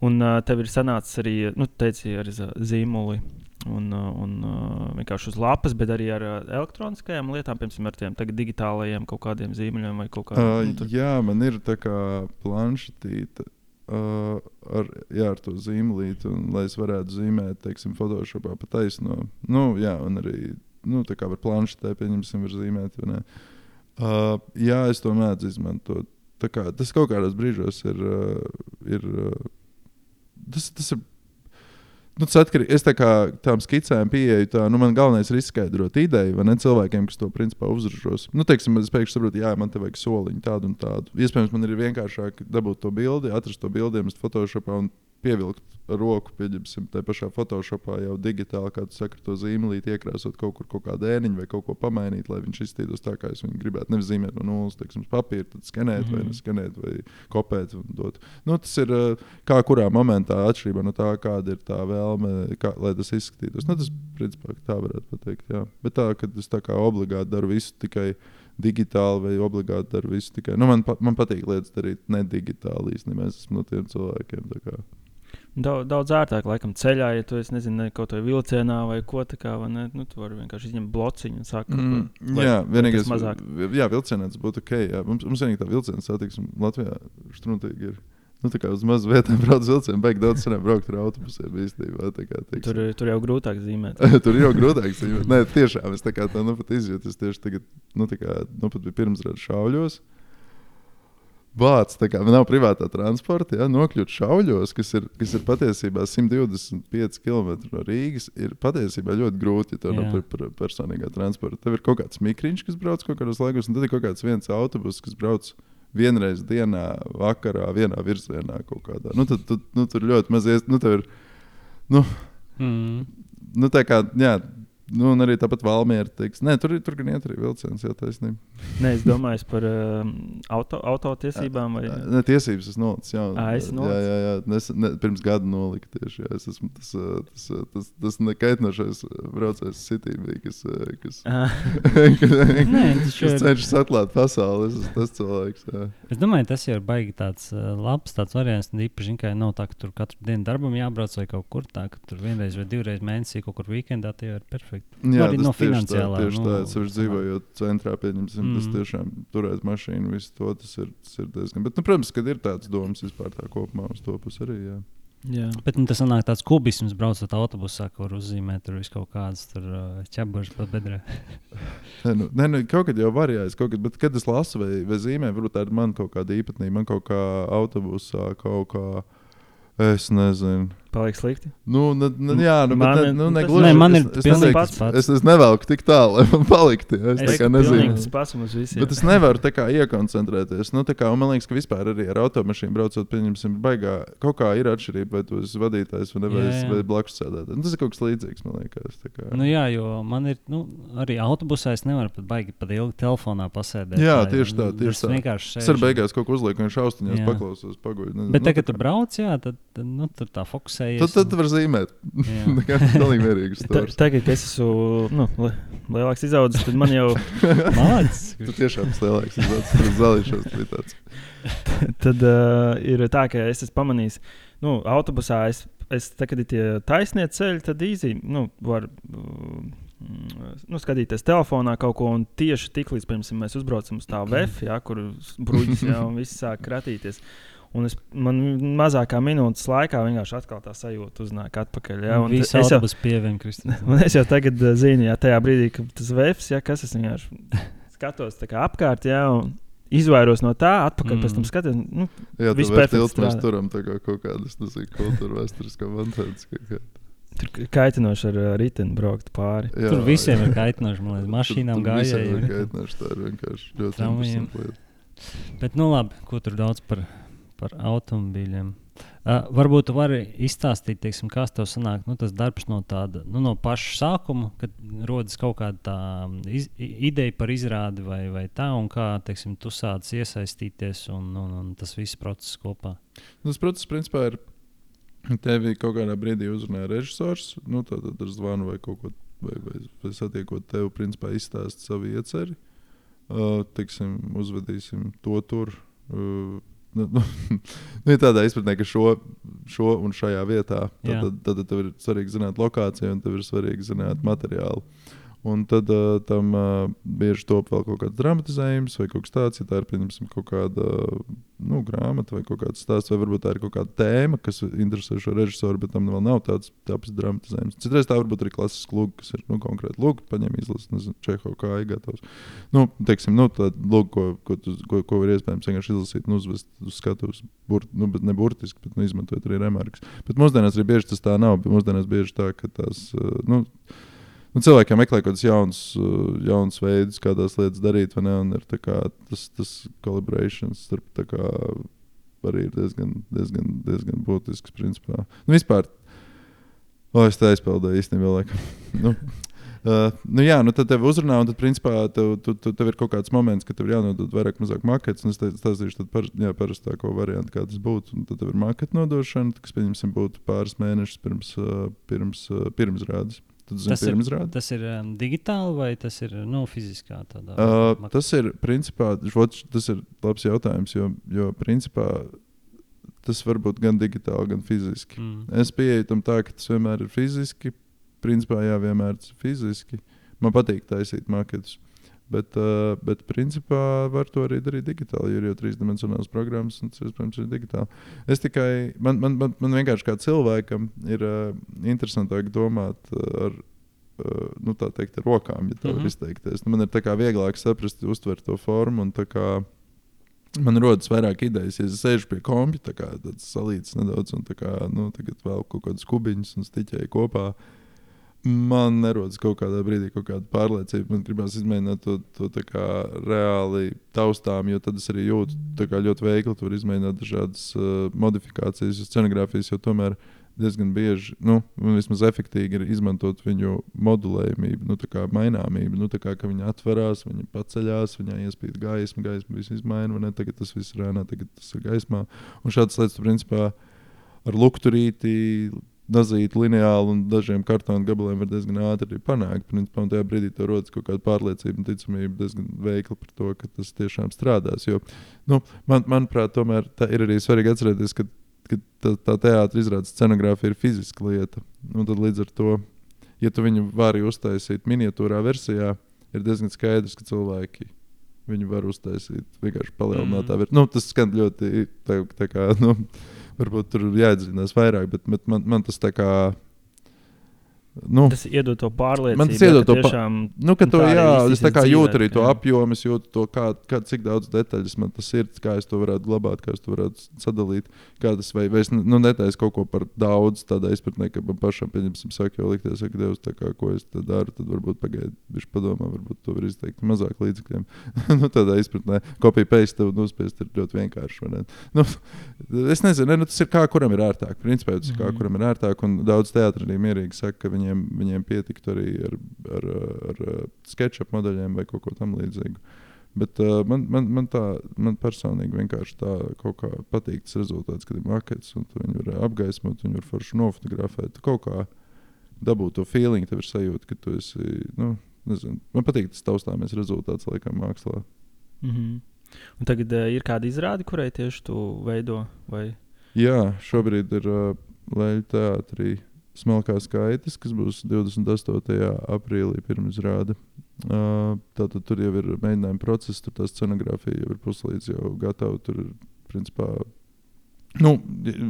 Un uh, tev ir sanācis arī, nu, teici, ar zīmoli un, un uh, vienkārši uz lapas, bet arī ar uh, elektroniskajām lietām, piemēram, ar tiem digitālajiem kaut kādiem zīmoliem vai kaut kādiem. Uh, nu, tur... Jā, man ir tā kā planšetīte. Uh, ar, jā, ar to zīmolīti, lai es varētu zīmēt, teiksim, Photoshopā pa taisno. Nu, jā, un arī, nu, tā kā ar planšetē, pieņemsim, var zīmēt. Uh, jā, es to mēdzu izmantot. Kā, tas kaut kādos brīžos ir. Uh, ir uh, tas, tas ir Nu, atkarīgs. Es tā kā tām skicēm pieeju, tā, nu, man galvenais ir izskaidrot ideju, vai ne cilvēkiem, kas to principā uzražos. Nu, teiksim, es pēkšņi saprotu, jā, man te vajag soliņu tādu un tādu. Iespējams, man ir vienkāršāk dabūt to bildi, atrast to bildi, iemest Photoshopā un pievilkt roku, pieņemsim, tā pašā Photoshopā jau digitāli, kā tu saki, to zīmolīti iekrāsot kaut kur, kaut kādu ēniņu vai kaut ko pamainīt, lai viņš izskatītos tā, kā es viņu gribētu. Nevis zīmēt no nulles, teiksim, papīra, tad skenēt, mm -hmm. vai mhm. neskenēt, vai kopēt. Nu, tas ir kā kurā momentā atšķirībā no tā, kāda ir tā vēlme, kā, lai tas izskatītos. Nu, tas, principā, tā varētu pateikt. Jā. Bet tā, ka es tā kā obligāti daru visu tikai digitāli vai obligāti daru visu tikai. Nu, man, man patīk lietas darīt ne digitāli īstenībā. Es esmu no tiem cilvēkiem. Daudz, daudz ērtāk, laikam, ceļā, ja tu esi, nezinu, kaut kādā vilcienā vai ko tādu. Nu, tu vari vienkārši izņemt blociņu un sākt. Mm, ko, jā, vienīgais mazāk. Jā, vilcienā tas būtu ok. Jā. Mums, mums vienīgi tā vilciena satiksme Latvijā štrunīgi ir. Nu, tā kā uz mazu vietām brauc vilcienu, beig daudz senāk braukt ar autobusiem īstenībā. Kā, tur, tur jau grūtāk zīmēt. tur jau grūtāk zīmēt. Nē, tiešām es tā kā tā nu pat izjūtu. Es tieši tagad, nu, tā kā, nu pat bija pirmsredzes šauļos. Vācis tā kā nav privātā transporta, ja, nokļūt šauļos, kas ir, kas ir patiesībā 125 km no Rīgas, ir patiesībā ļoti grūti, ja tev nav par, personīgā transporta. Tev ir kaut kāds mikriņš, kas brauc kaut kādos laikos, un tad ir kaut kāds viens autobus, kas brauc vienreiz dienā, vakarā, vienā virzienā kaut kādā. Nu, tad, tu, nu, tur ļoti maz ies, nu, tev ir. Nu, mm. nu, tā kā, jā, Nu, un arī tāpat Valmiera teiks, nē, tur, ir- tur gan iet arī vilciens, jā, taisnība. Nē, es domāju par uh, auto, autotiesībām. Vai... Ne, tiesības es nolicu. Jā, Ā, esi jā, nolicis? jā, jā. Nes, ne, pirms gada nolika tieši. Jā. Es esmu tas, tas, ā, tas, tas nekaitinošais braucējs City, kas, kas, Nē, tas kas cenšas atklāt pasauli. Es esmu tas cilvēks. Jā. Es domāju, tas jau ir baigi tāds labs tāds variants. Īpaši, ka nav tā, ka tur katru dienu darbam jābrauc vai kaut kur tā, ka tur vienreiz vai divreiz mēnesī kaut kur weekendā tie ir perfekti. Nu, arī no tas tieši finansiālā, Tā, tieši nu, tā, dzīvojot centrā, pieņemsim, mm. tas tiešām turēt mašīnu, visu to, tas ir, tas ir diezgan. Bet, nu, protams, kad ir tāds domas vispār tā kopumā uz to pusi arī. Jā. jā. Bet nu, tas nāk tāds kubisms, braucot autobusā, kur uzzīmē tur vis kaut kādas uh, ķebuļus pa bedrē. Nē, nu, nē, nu, kaut kad jau var jāiet, kaut kad, bet kad es lasu vai, vai zīmēju, varbūt tā ir man kaut kāda īpatnība, man kaut kā autobusā kaut kā. Es nezinu. Paliek slikti. Nu, ne, ne, jā, nu, Man- bet, ne, nu, nu, ne tas- gluži. Nē, man ir es, es, tas pats. es, es nevelku tik tālu, lai man paliktu. Es, es nezinu. Tas pats mums visiem. Bet es nevaru tā kā iekoncentrēties. Nu, tā kā, un man liekas, ka vispār arī ar automašīnu braucot, pieņemsim, baigā. Kaut kā ir atšķirība, vai tu esi vadītājs vai, ne, vai, Jā, esi- jā. vai blakus sēdētājs. Nu, tas ir kaut kas līdzīgs, man liekas. Nu, jā, jo man ir nu, arī autobusā, es nevaru pat baigi pat ilgi telefonā pasēdēt. Jā, tā, tieši tā, nu, tieši es tā. vienkārši Es ar sēžu. beigās kaut ko uzlieku, un šaustiņās paklausos, nezinu. Bet Nu, tagad, kad tu kā- brauc, jā, tad, nu, tur tā fokusējies. Tad, tad var zīmēt. Tā kā pilnīgi mierīgs tagad, kad es esmu nu, li, lielāks izaudzis, tad man jau Mācis. Tu tiešām esi lielāks. Tas zālīšos bija tāds. tad, uh, ir tā, ka es esmu pamanījis, nu, autobusā es, es tā, kad ir tie taisnie ceļi, tad īsi nu, var. Uh, Nu, skatīties telefonā kaut ko, un tieši tiklīdz mēs uzbraucam uz tā VF, ja, kur bruģis jau viss sāk kratīties. Un es, man mazākā minūtes laikā vienkārši atkal tā sajūta uznāk atpakaļ. Ja, un es jau, autobus pievienot Kristīnai. Un es jau tagad uh, zinu, ja tajā brīdī, kad tas vēps, ja kas es vienkārši skatos tā kā apkārt, ja, un izvairos no tā, atpakaļ mm. pēc tam Mm. skatos. Nu, Jā, Viss tas ir tilts, mēs turam tā kā kaut kādas, tas ir kultūra vēsturiskā kā. tur kaitinoši ar uh, riteni braukt pāri. Jā, Tur visiem jā. ir kaitinoši, man liekas, mašīnām Tur- tur visiem ir gājēji. kaitinoši, Tā ir vienkārši ļoti interesanta lieta. Bet, nu labi, ko tur daudz par, par automobīļiem. Uh, varbūt tu vari izstāstīt, teiksim, kas tev sanāk, nu, tas darbs no tāda, nu, no paša sākuma, kad rodas kaut kāda tā iz, ideja par izrādi vai, vai tā, un kā, teiksim, tu sāc iesaistīties un, un, un tas viss process kopā. Nu, Tas process, principā, ir. Tevi kaut kādā brīdī uzrunāja režisors. Nu, tad, ar zvanu vai kaut ko vai, vai, vai satiekot tevi, principā izstāst savu ieceri. Uh, tiksim, uzvedīsim to tur. Uh, Nu, nu, nu, tādā izpratnē, ka šo, šo un šajā vietā tad, tad, tad, tad tev ir svarīgi zināt lokāciju un tev ir svarīgi zināt materiālu. Un tad uh, tam uh, bieži top vēl kaut kāds dramatizējums vai kaut kas tāds, ja tā ir pieņemsim, kaut kāda nu, grāmata vai kaut kāds stāsts, vai varbūt tā ir kaut kāda tēma, kas interesē šo režisoru, bet tam vēl nav tāds tāds dramatizējums. Citreiz tā varbūt arī klasisks lūk, kas ir nu, konkrēti lūk, paņem nezinu, Čeho kā ir gatavs. Nu, teiksim, nu, tā lūk, ko, ko, tu, ko, ko var iespējams vienkārši izlasīt un uzvest uz skatuves, burt, nu, bet ne burtiski, bet nu, izmantojot arī remarks. Bet mūsdienās arī bieži tas tā nav, bet mūsdienās bieži tā, ka tās, uh, nu, Nu, cilvēkiem meklē kaut kādus jaunus, uh, jaunus veidus, kā tās lietas darīt, kā tas, tas collaborations starp kā arī ir diezgan, diezgan, diezgan būtisks. Principā. Nu, vispār, o, es tā aizpildīju īstenībā, nu, uh, nu, jā, nu tad tev uzrunā, un tad, principā, tev, tu, tu, tev ir kaut kāds moments, kad tev ir jānodod vairāk, mazāk maketus. Un es stāstīšu, par, jā, parastāko variantu, kā tas būtu. Un tad tev ir maketu nodošana, kas, pieņemsim, būtu pāris mēnešus pirms, uh, pirms, uh, pirms rādes. Tad Tas ir-. Tas ir um, digitāli vai tas ir nu, fiziskā tādā Uh, mak- tas ir principā, žot, tas ir labs jautājums, jo, jo principā tas var būt gan digitāli, gan fiziski. Mm. Es pieeju tam tā, ka tas vienmēr ir fiziski. Principā, jā, vienmēr tas ir fiziski. Man patīk taisīt maketus. Bet, uh, bet principā var to arī darīt digitāli. jo Ir jau trīsdimensionāls programmas, un tas iespējams ir digitāli. Es tikai, man, man, man, man vienkārši kā cilvēkam ir uh, interesantāk domāt uh, ar, uh, nu, tā teikt, ar rokām, ja tā Mhm. var izteikties. Nu, man ir tā kā vieglāk saprast, uztvert to formu. un tā kā Man rodas vairāk idejas, ja es sēžu pie kompja, tāds salīdzināts nedaudz, un tā kā, nu, tagad vēl kaut kādas kubiņas un stiķēju kopā. Man nerodas kaut kādā brīdī kaut kāda pārliecība. Man gribās izmēģināt to, to kā reāli taustām, jo tad es arī jūtu kā ļoti veikli. Tur izmēģināt dažādas uh, modifikācijas, jo scenogrāfijas jau tomēr diezgan bieži, nu, vismaz efektīvi ir izmantot viņu modulējumību, nu, tā kā maināmību. Nu, tā kā viņa atverās, viņa paceļās, viņai iespīd gaisma, gaisma visu izmaina, un tagad tas viss ir ēnā, tagad tas ir gaismā. Un šādas lietas, principā, ar lukturīti dazīt lineāli un dažiem kartonu gabaliem var diezgan ātri panākt. Principā, un tajā brīdī tev rodas kaut kāda pārliecība un ticamība diezgan veikla par to, ka tas tiešām strādās. Jo, nu, man, manuprāt, tomēr ir arī svarīgi atcerēties, ka, ka tā, tā teātris izrādes scenogrāfija ir fiziska lieta. Un tad līdz ar to, ja tu viņu vari uztaisīt miniatūrā versijā, ir diezgan skaidrs, ka cilvēki viņu var uztaisīt vienkārši palielinātā mm. versijā. Nu, tas skan ļoti tā, tā kā. Nu, varbūt tur jāatdzīvinās vairāk, bet, bet man, man tas tā kā Nu, tas iedod to pārliecību. Man tas iedod to pārliecību. Nu, ka to, jā, es tā kā jūtu arī to jā. apjomu, es jūtu to, kā, kā, cik daudz detaļas man tas ir, kā es to varētu glabāt, kā es to varētu sadalīt. Tas, vai, vai es nu, netaisu kaut ko par daudz, tādā izpratnē, ka man pašam, pieņemsim, saka, jau likties, ka Dievs, kā, ko es daru, tad varbūt pagaidi, viņš padomā, varbūt to var izteikt mazāk līdzekļiem. nu, tādā izpratnē, kopija paste tev nospiest ir ļoti vienkārši. Nu, es nezinu, ne, nu, tas ir kā kuram ir ērtāk. Principā tas ir kā mhm. kuram ir ērtāk, un daudz teātrī arī mierīgi saka, ka viņi viņiem, viņiem pietiktu arī ar, ar, ar, ar sketchup modeļiem vai kaut ko tamlīdzīgu. Bet uh, man, man, man, tā, man personīgi vienkārši tā kaut kā patīk tas rezultāts, kad ir makets, un viņi var apgaismot, viņi var forši nofotografēt. Kaut kā dabūt to feeling, tev ir sajūta, ka tu esi. Nu, nezinu, man patīk tas taustāmies rezultāts laikam mākslā. Mm -hmm. Un tagad uh, ir kāda izrāde, kurai tieši tu veido? Vai? Jā, šobrīd ir uh, Leļu teātrī smalkās skaitas, kas būs 28. aprīlī pirmizrāde. Uh, tātad tur jau ir mēģinājuma process, tur tā scenogrāfija jau ir puslīdz jau gatava. Tur ir principā Nu,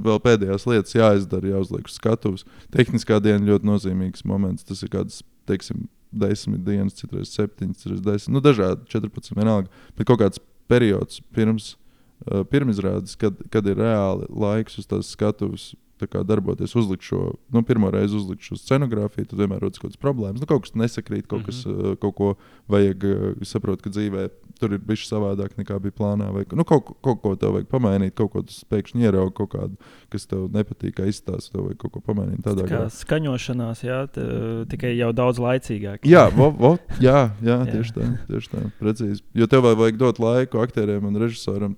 vēl pēdējās lietas jāizdara, jāuzliek uz skatuves. Tehniskā diena ļoti nozīmīgs moments. Tas ir kāds, teiksim, desmit dienas, citreiz septiņas, citreiz desmit, nu, dažādi 14, vienalga. Bet kaut kāds periods pirms uh, pirmizrādes, kad, kad ir reāli laiks uz tās skatuves darboties, uzlikt šo, nu, pirmo reizi uzlikt šo scenogrāfiju, tad vienmēr rodas kaut kādas problēmas. Nu, kaut kas nesakrīt, kaut, kas, mm -hmm. uh, kaut ko vajag, saprot, ka dzīvē tur ir bijis savādāk nekā bija plānā. Vai, nu, kaut, kaut ko tev vajag pamainīt, kaut ko pēkšņi ierauga, kaut kādu, kas tev nepatīk, kā izstāsta, tev vajag kaut ko pamainīt. Tādā kā skaņošanās, jā, t, tikai jau daudz laicīgāk. jā, vo, vo, jā, jā, tieši tā, tieši tā, precīzi. Jo tev vajag dot laiku aktieriem un režisoram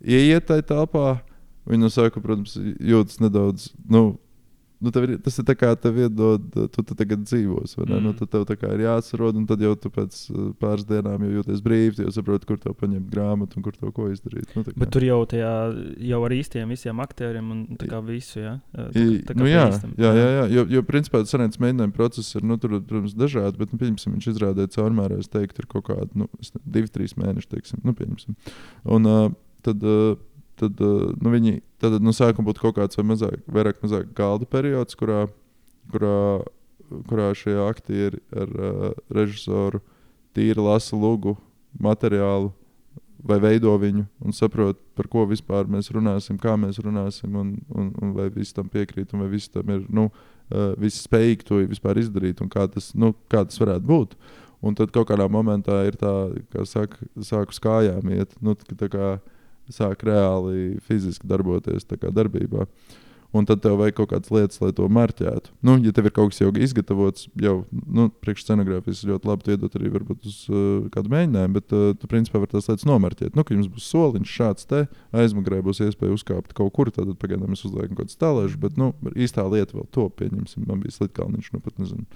ieiet tajā telpā Viņa no sākuma, protams, jūtas nedaudz. Nu, nu, ir, tas ir tā kā tev iedod, tu, tu tagad dzīvos. Nu, mm. Nu, tad tev ir jāatrod, un tad jau tu pēc uh, pāris dienām jau jūties brīvi. Jau saproti, kur tev paņemt grāmatu un kur to ko izdarīt. Nu, Bet tur jau, tajā, jau ar īstiem visiem aktieriem un visu. Ja? Tā, tā nu, jā, jā, jā, jā, jo, jo principā tas sarunāts mēģinājuma process ir nu, tur, protams, dažādi. Bet, nu, pieņemsim, viņš izrādīja caurmērā, es teiktu, ir kaut kādi nu, divi, trīs mēneši. Teiksim, nu, pieņemsim. un, uh, tad, uh, tad uh, nu, viņi tad, nu, sākuma būtu kaut kāds vai mazāk, vairāk mazāk galda periods, kurā, kurā, kurā šie aktieri ar uh, režisoru tīri lasa lūgu materiālu vai veido viņu un saprot, par ko vispār mēs runāsim, kā mēs runāsim, un, un, un vai visi tam piekrīt, un vai visi tam ir nu, uh, spējīgi to vispār izdarīt, un kā tas, nu, kā tas varētu būt. Un tad kaut kādā momentā ir tā, kā saka, sāku uz kājām iet. Nu, tā kā, uh, sāk reāli fiziski darboties darbībā. Un tad tev vajag kaut kādas lietas, lai to marķētu. Nu, ja tev ir kaut kas jau izgatavots, jau nu, priekšscenogrāfijas ļoti labi iedot arī uz uh, kādu mēģinājumu, bet uh, tu principā vari tās lietas nomarķēt. Nu, ka jums būs soliņš šāds te, aizmugurē būs iespēja uzkāpt kaut kur, tad pagaidām mēs uzliekam kaut kādu stālēšu, bet nu, īstā lieta vēl to pieņemsim. Man bija slitkalniņš, nu pat nezinu,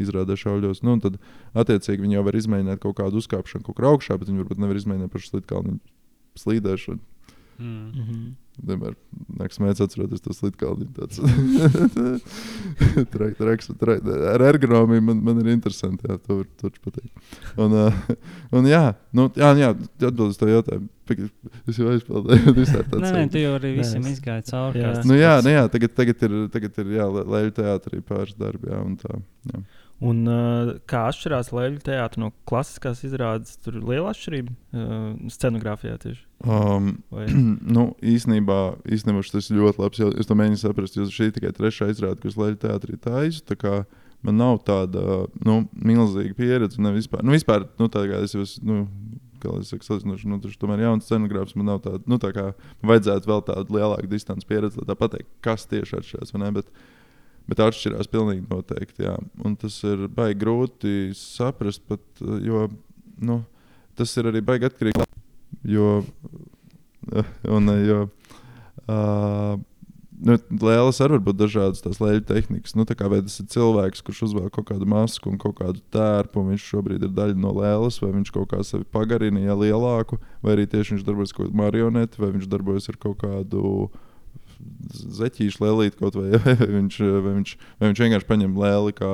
izrādē šauļos. Nu, tad attiecīgi viņi jau var izmēģināt kaut kādu uzkāpšanu kaut kur augšā, bet viņi varbūt nevar izmēģināt pašu slitkalniņu slīdēšanu. Mm -hmm. Vienmēr nāks mēģināt atcerēties to slīdkalni. Traks, traks, ar ergonomiju man, man ir interesanti. Jā, to var pateikt. Un, uh, un jā, nu, jā, jā atbildot uz to jautājumu. Es jau aizpildīju. Nē, nē, tu jau arī visam izgāji cauri. Jā, nu, jā, nu, jā tagad, tagad ir, tagad ir jā, lēļu teātrī pāris darbi. Jā, un tā, jā. Un, uh, kā atšķirās leļu teātris no klasiskās izrādes? Tur ir liela atšķirība uh, scenogrāfijā tieši. Um, nu, īsnībā, īstenībā tas ir ļoti labi. Es to mēģinu saprast, jo šī ir tikai trešā izrāde, kas leļu teātrī taisu. Man nav tāda nu, milzīga pieredze. Ne vispār, nu, vispār nu, tā kā es jau nu, kā es saku, salīdzinoši, nu, tas tomēr ir jauns scenogrāfs. Man nav tāda, nu, tā kā vajadzētu vēl tādu lielāku distanci pieredzi, lai tā pateikt, kas tieši atšķirās. vai ne, Bet, atšķirās pilnīgi noteikti. Jā. Un tas ir baigi grūti saprast, pat, jo nu, tas ir arī baigi atkarīgs no jo, un, jo uh, nu, lēlas arī var būt dažādas tās lēļu tehnikas. Nu, kā, vai tas ir cilvēks, kurš uzvelk kaut kādu masku un kaut kādu tērpu, un viņš šobrīd ir daļa no lēlas, vai viņš kaut kā sevi pagarina, ja lielāku, vai arī tieši viņš darbojas kaut kādā marionetē, vai viņš darbojas ar kaut kādu zeķīšu lēlīti, vai, vai, viņš, vai, viņš, vai viņš vienkārši paņem lēli kā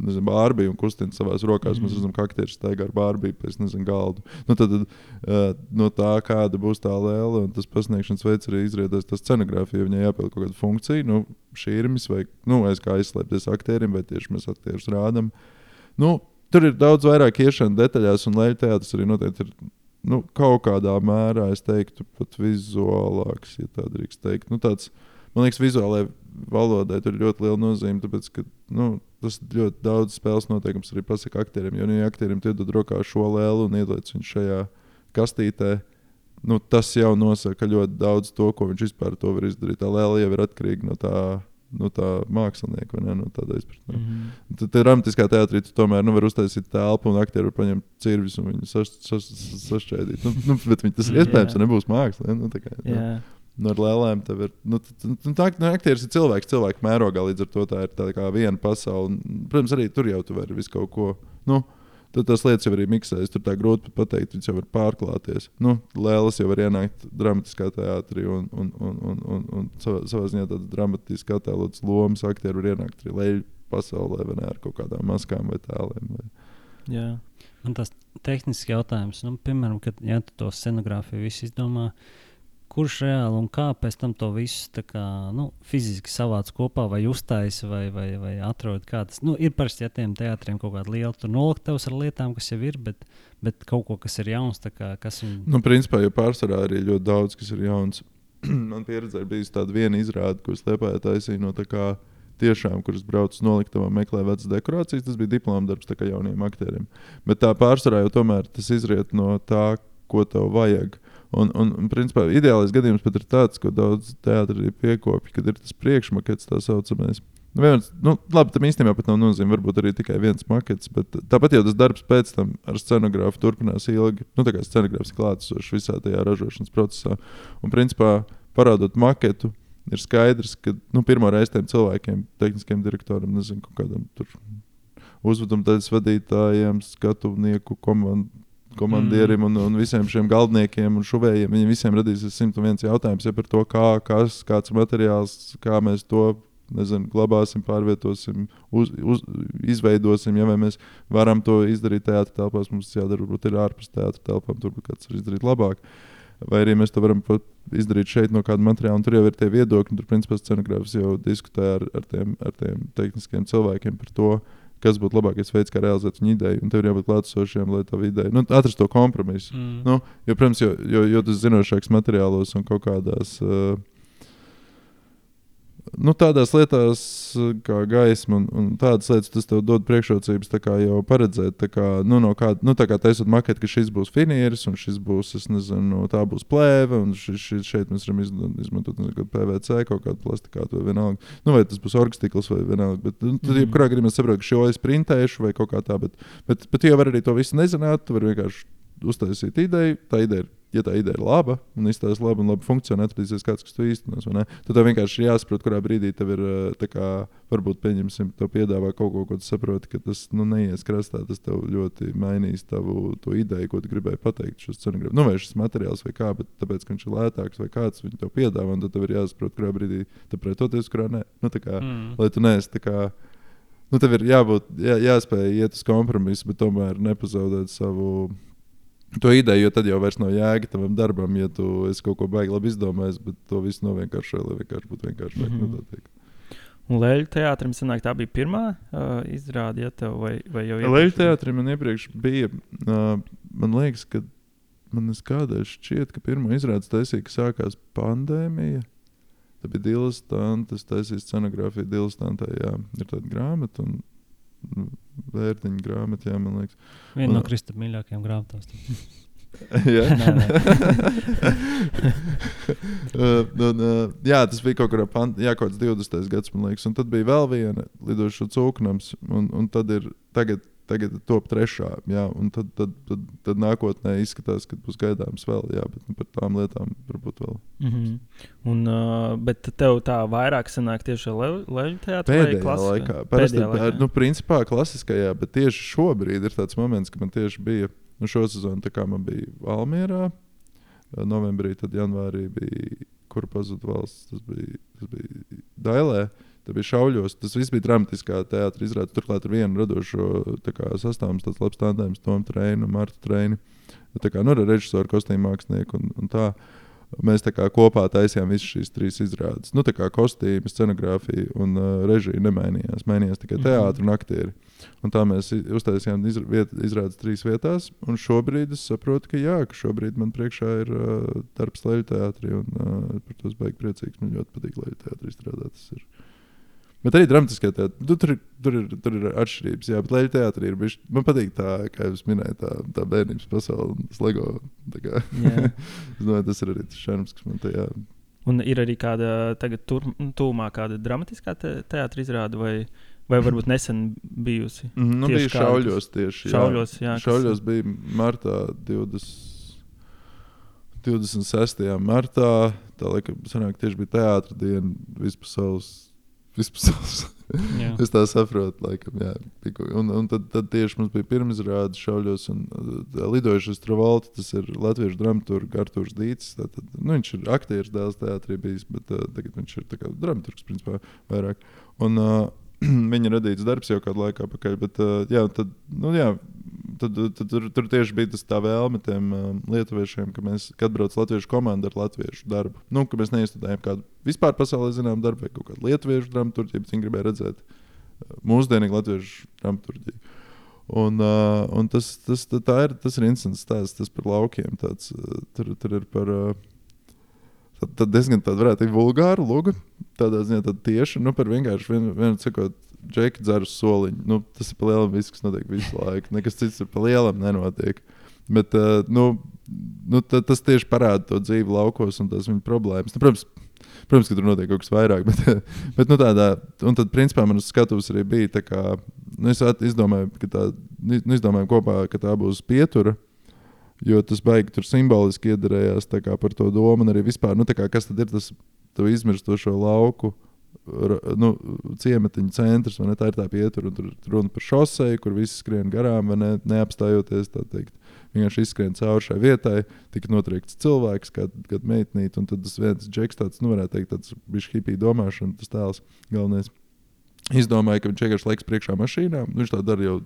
nezinu, bārbiju un kustina savā rokās. Mm. Mēs redzam, ka aktieris staigā ar bārbiju pēc nezinu, galdu. Nu, tad, tad uh, no tā, kāda būs tā lēle, un tas pasniegšanas veids arī izrādās tā scenogrāfija. Viņai jāpieliek kaut kāda funkcija, nu, šīrmis vai nu, aiz kā aizslēpties aktierim, vai tieši mēs aktierus rādām. Nu, tur ir daudz vairāk iešana detaļās, un leļu teātris arī noteikti ir. Nu, kaut kādā mērā es teiktu, pat vizuālāks, ja tā drīkst teikt. Nu, tāds, man liekas, vizuālajai valodai tur ir ļoti liela nozīme, tāpēc, ka nu, tas ļoti daudz spēles noteikums arī pasaka aktierim. Jo, nu, ja aktierim iedod rokā šo lēlu un ieliec viņu šajā kastītē, nu, tas jau nosaka ļoti daudz to, ko viņš vispār var izdarīt. Tā lēla jau ir atkarīga no tā. No tā mākslinieka, vai ne? No tāda izpratne. Mm -hmm. Tad, dramatiskā teātrī tu tomēr nu, var uztaisīt telpu, un aktieri var paņemt cirvis un viņu sašķēdīt. Nu, nu, bet viņi, tas ir iespējams, ja nebūs māksla. Ja? Nu, kā, nu. Nu, ar lēlēm tev ir. Nu, nu, tā nu, aktieris ir cilvēks, cilvēka mērogā. Līdz ar to tā ir tā kā viena pasaule. Protams, arī tur jau tu vari visu kaut ko. Nu, Tad tās lietas jau ir miksējas. Tur tā grūti pateikt, viņas jau var pārklāties. Nu, Lēlas jau var ienākt dramatiskā teātrī un, un, un, un, un, un savā, savā ziņā tādas dramatiskas attēlotas lomas aktieri var ienākt arī leļu pasaulē vai ne ar kaut kādām maskām vai tēliem. Vai. Jā. Man tas tehnisks jautājums, nu, piemēram, kad tu to scenogrāfiju visu izdomā, uh, kurš reāli un kā pēc tam to visu kā, nu, fiziski savāc kopā, vai uztaisa, vai, vai, vai atrod kādas. Nu, ir parasti, ja tiem teātriem kaut kāda liela noliktavas ar lietām, kas jau ir, bet, bet kaut ko, kas ir jauns, kā, kas viņu. Nu, principā, jau pārsvarā arī ļoti daudz, kas ir jauns. Man pieredzē bijusi tāda viena izrāde, ko es Liepājā taisīju no tā kā tiešām, kuras brauc uz noliktavā, meklē vecas dekorācijas. Tas bija diploma darbs jauniem aktieriem. Bet tā pārsvarā jau tomēr tas izriet no tā, ko tev vajag. Un, un, un principā, ideālais gadījums pat ir tāds, ko daudz teātris arī piekopja, kad ir tas priekšmakets, tā saucamais. Viens, nu, labi, tam īstenībā pat nav nozīme. Varbūt arī tikai viens makets, bet tāpat jau tas darbs pēc tam ar scenogrāfu turpinās ilgi. Nu, tā kā scenogrāfs klātesošs visā tajā ražošanas procesā. Un, principā, parādot maketu, ir skaidrs, ka nu, pirmo reizi tiem cilvēkiem, tehniskiem direktoram, nezinu, kādam uzveduma vadītājiem, skatunieku komandai komandierim mm. un, un visiem šiem galdniekiem un šuvējiem. Viņiem visiem radīsies 101 jautājums ja par to, kā, kas, kāds materiāls, kā mēs to nezinu, glabāsim, pārvietosim, uz, uz, izveidosim. Ja mēs varam to izdarīt teātrī telpās, mums tas jādara varbūt ir ārpus teātrī telpām, turbūt kāds var izdarīt labāk. Vai arī mēs to varam izdarīt šeit no kāda materiāla, un tur jau ir tie viedokļi. Tur, principā, scenogrāfs jau diskutē ar, ar, tiem, ar tiem tehniskiem cilvēkiem par to, uh, kas būtu labākais veids, kā realizēt viņa ideju. Un tev ir jābūt klātesošiem, lai tā ideja nu, atrastu to kompromisu. Mm. Nu, jo, protams, jo, jo, jo tas zinošāks materiālos un kaut kādās. Uh, nu, tādās lietās, kā gaisma un, un tādas lietas, tas tev dod priekšrocības jau paredzēt. Kā, nu, no kā, nu, kā taisot maketu, ka šis būs finieris, un šis būs, es nezinu, tā būs plēve, un šis, šis, šeit mēs varam izmantot nezinu, PVC, kaut kādu plastikātu vai vienalga. Nu, vai tas būs orgastikls vai vienalga. Bet, nu, tad, jebkurā gadījumā, es saprotu, ka šo es printēšu vai kaut kā tā, bet, bet, bet tu jau vari arī to visu nezināt. Tu vari vienkārši uztaisīt ideju, tā ideja ir ja tā ideja ir laba un izstāsta labi un labi funkcionē, atradīsies kāds, kas to īstenos. Tad tev vienkārši ir jāsaprot, kurā brīdī tev ir, kā, varbūt, pieņemsim, to piedāvā kaut ko, ko tu saproti, ka tas nu, neies krastā. Tas tev ļoti mainīs tavu ideju, ko tu gribēji pateikt. Šis scenogrāfs, nu, vai šis materiāls, vai kā, bet tāpēc, ka viņš ir lētāks, vai kāds viņu tev piedāvā, un tad tev ir jāsaprot, kurā brīdī tu pretoties, kurā nē. Nu, kā, mm. Lai tu neesi tā kā. Nu, tev ir jābūt, jā, jāspēj iet uz kompromisu, bet tomēr nepazaudēt savu to ideju, jo tad jau vairs nav jēga tam darbam, ja tu kaut ko baigi labi izdomājis, bet to visu novienkāršoji, lai vienkārši būtu vienkārši. Mm -hmm. Un Leļu teātrim sanāk, tā bija pirmā uh, izrāde, ja tev vai, vai jau iepriekš? Leļu teātrim man iepriekš bija, uh, man liekas, ka man kādreiz šķiet, ka pirmā izrāde taisīja, ka sākās pandēmija. Tā bija Dilstanta, tas taisīja scenogrāfiju Dilstantā, jā, ir tāda grāmata, un vērtiņu grāmatā, jā, man liekas. Viena no Kristapam mīļākajām grāmatām. jā. Nē, nē. Uh, un, uh, jā, tas bija kaut kādā pant, jā, kaut kāds 20. gads, man liekas. Un tad bija vēl viena lidoša cūknams, un, un tad ir tagad, tagad top trešā. Jā, un tad, tad, tad, tad nākotnē izskatās, ka būs gaidāms vēl, jā, bet nu, par tām lietām varbūt vēl. Mm -hmm. Un, uh, bet tev tā vairāk sanāk tieši leģenda teātrī Pēdējā laikā, parasti, Pēdējā laikā. nu, principā klasiskajā, bet tieši šobrīd ir tāds moments, ka man tieši bija nu, šo sezonu, tā kā man bija Valmierā, eh, novembrī, tad janvārī bija, kur pazuda valsts, tas bija, tas bija Dailē. Tā bija šauļos. Tas viss bija dramatiskā teātris. Izrādās, turklāt ar vienu radošo tā kā sastāvs, tāds labs tandēms, Tomu Trēnu, Martu Trēnu. Tā kā nu, ar režisoru, kostīmu mākslinieku un, un tā. Mēs tā kā kopā taisījām visas šīs trīs izrādes. Nu, tā kā kostīmi, scenogrāfija un uh, režija nemainījās. Mainījās tikai Mhm. teātris un aktieri. Un tā mēs uztaisījām izra viet, izrādes trīs vietās. Un šobrīd es saprotu, ka jā, ka šobrīd man priekšā ir uh, darbs Leļu teātrī. Un uh, par to es baigi priecīgs. Man ļoti patīk Leļu teātrī strādāt. Tas ir. Bet arī dramatiskajā teātrī nu, tur, tur, ir, tur ir atšķirības. Jā, bet Leļu teātrī ir bijis. Man patīk tā, kā jūs minējāt, tā, tā bērnības pasaule un tas LEGO. es domāju, tas ir arī tas šarms, kas man tajā Un ir arī kāda tagad tur, tūmā kāda dramatiskā te, teātris izrāde, vai, vai varbūt nesen bijusi. Mm, nu, bija šauļos tieši. Šauļos, jā, jā. kas- šauļos bija martā 20, 26. martā. Tā laikam sanāk, tieši bija teātris diena vispasaules. Vispasaules. Es tā saprotu, laikam, jā. Un, un tad, tad tieši mums bija pirmizrāde šauļos un uh, lidojušas Travolta. Tas ir latviešu dramaturgs Artūrs Dīts. Tātad, nu, viņš ir aktieris dēls teātrī bijis, bet uh, tagad viņš ir dramaturgs principā vairāk. Un, uh, viņa radīts darbs jau kādu laiku atpakaļ. Bet, uh, jā, tad, nu, jā, tad, tad, tur, tur tieši bija tas tā vēlme tiem uh, lietuviešiem, ka mēs, kad brauc latviešu komanda ar latviešu darbu, nu, ka mēs neizstudējam kādu vispār pasaulē zināmu darbu vai kaut kādu lietuviešu dramaturgiju, bet viņi gribēja redzēt uh, mūsdienīgu latviešu dramaturgiju. Un, uh, un tas, tas, tā, ir, tas ir interesants stāsts par laukiem. Tāds, uh, tur, tur ir par. Uh, Tad, tad diezgan tāda varētu būt vulgāra luga. Tādā ziņā tad tieši nu, par vienkārši vienu, vienu sakot, džeki dzer uz soliņu. Nu, tas ir pa lielam viss, kas notiek visu laiku. Nekas cits ir pa lielam nenotiek. Bet uh, nu, nu, ta- tas tieši parāda to dzīvi laukos un tās viņa problēmas. Nu, protams, protams, ka tur notiek kaut kas vairāk, bet, bet nu, tādā, un tad, principā, man skatus arī bija tā kā, nu, es izdomāju, ka tā, nu, izdomājām kopā, ka tā būs pietura. Jo tas baigi tur simboliski iedarējās par to domu, arī vispār, nu, kā, kas tad ir tas izmirstošo lauku. Nu, ciematiņa centrs, vai ne? Tā ir tā pietura. un Tur runa par šoseju, kur visi skrien garām, vai ne? Neapstājoties. Vienkārši izskrien cauri šai vietai, tika notriekts cilvēks, kad, kad meitnīt, un tad tas viens džeks, tāds, nu, varētu teikt, tāds bija hipija domāšana, tas tēls galvenais. Izdomāja, ka viņš vienkārši laiks priekšā mašīnām. Viņš tā dara jau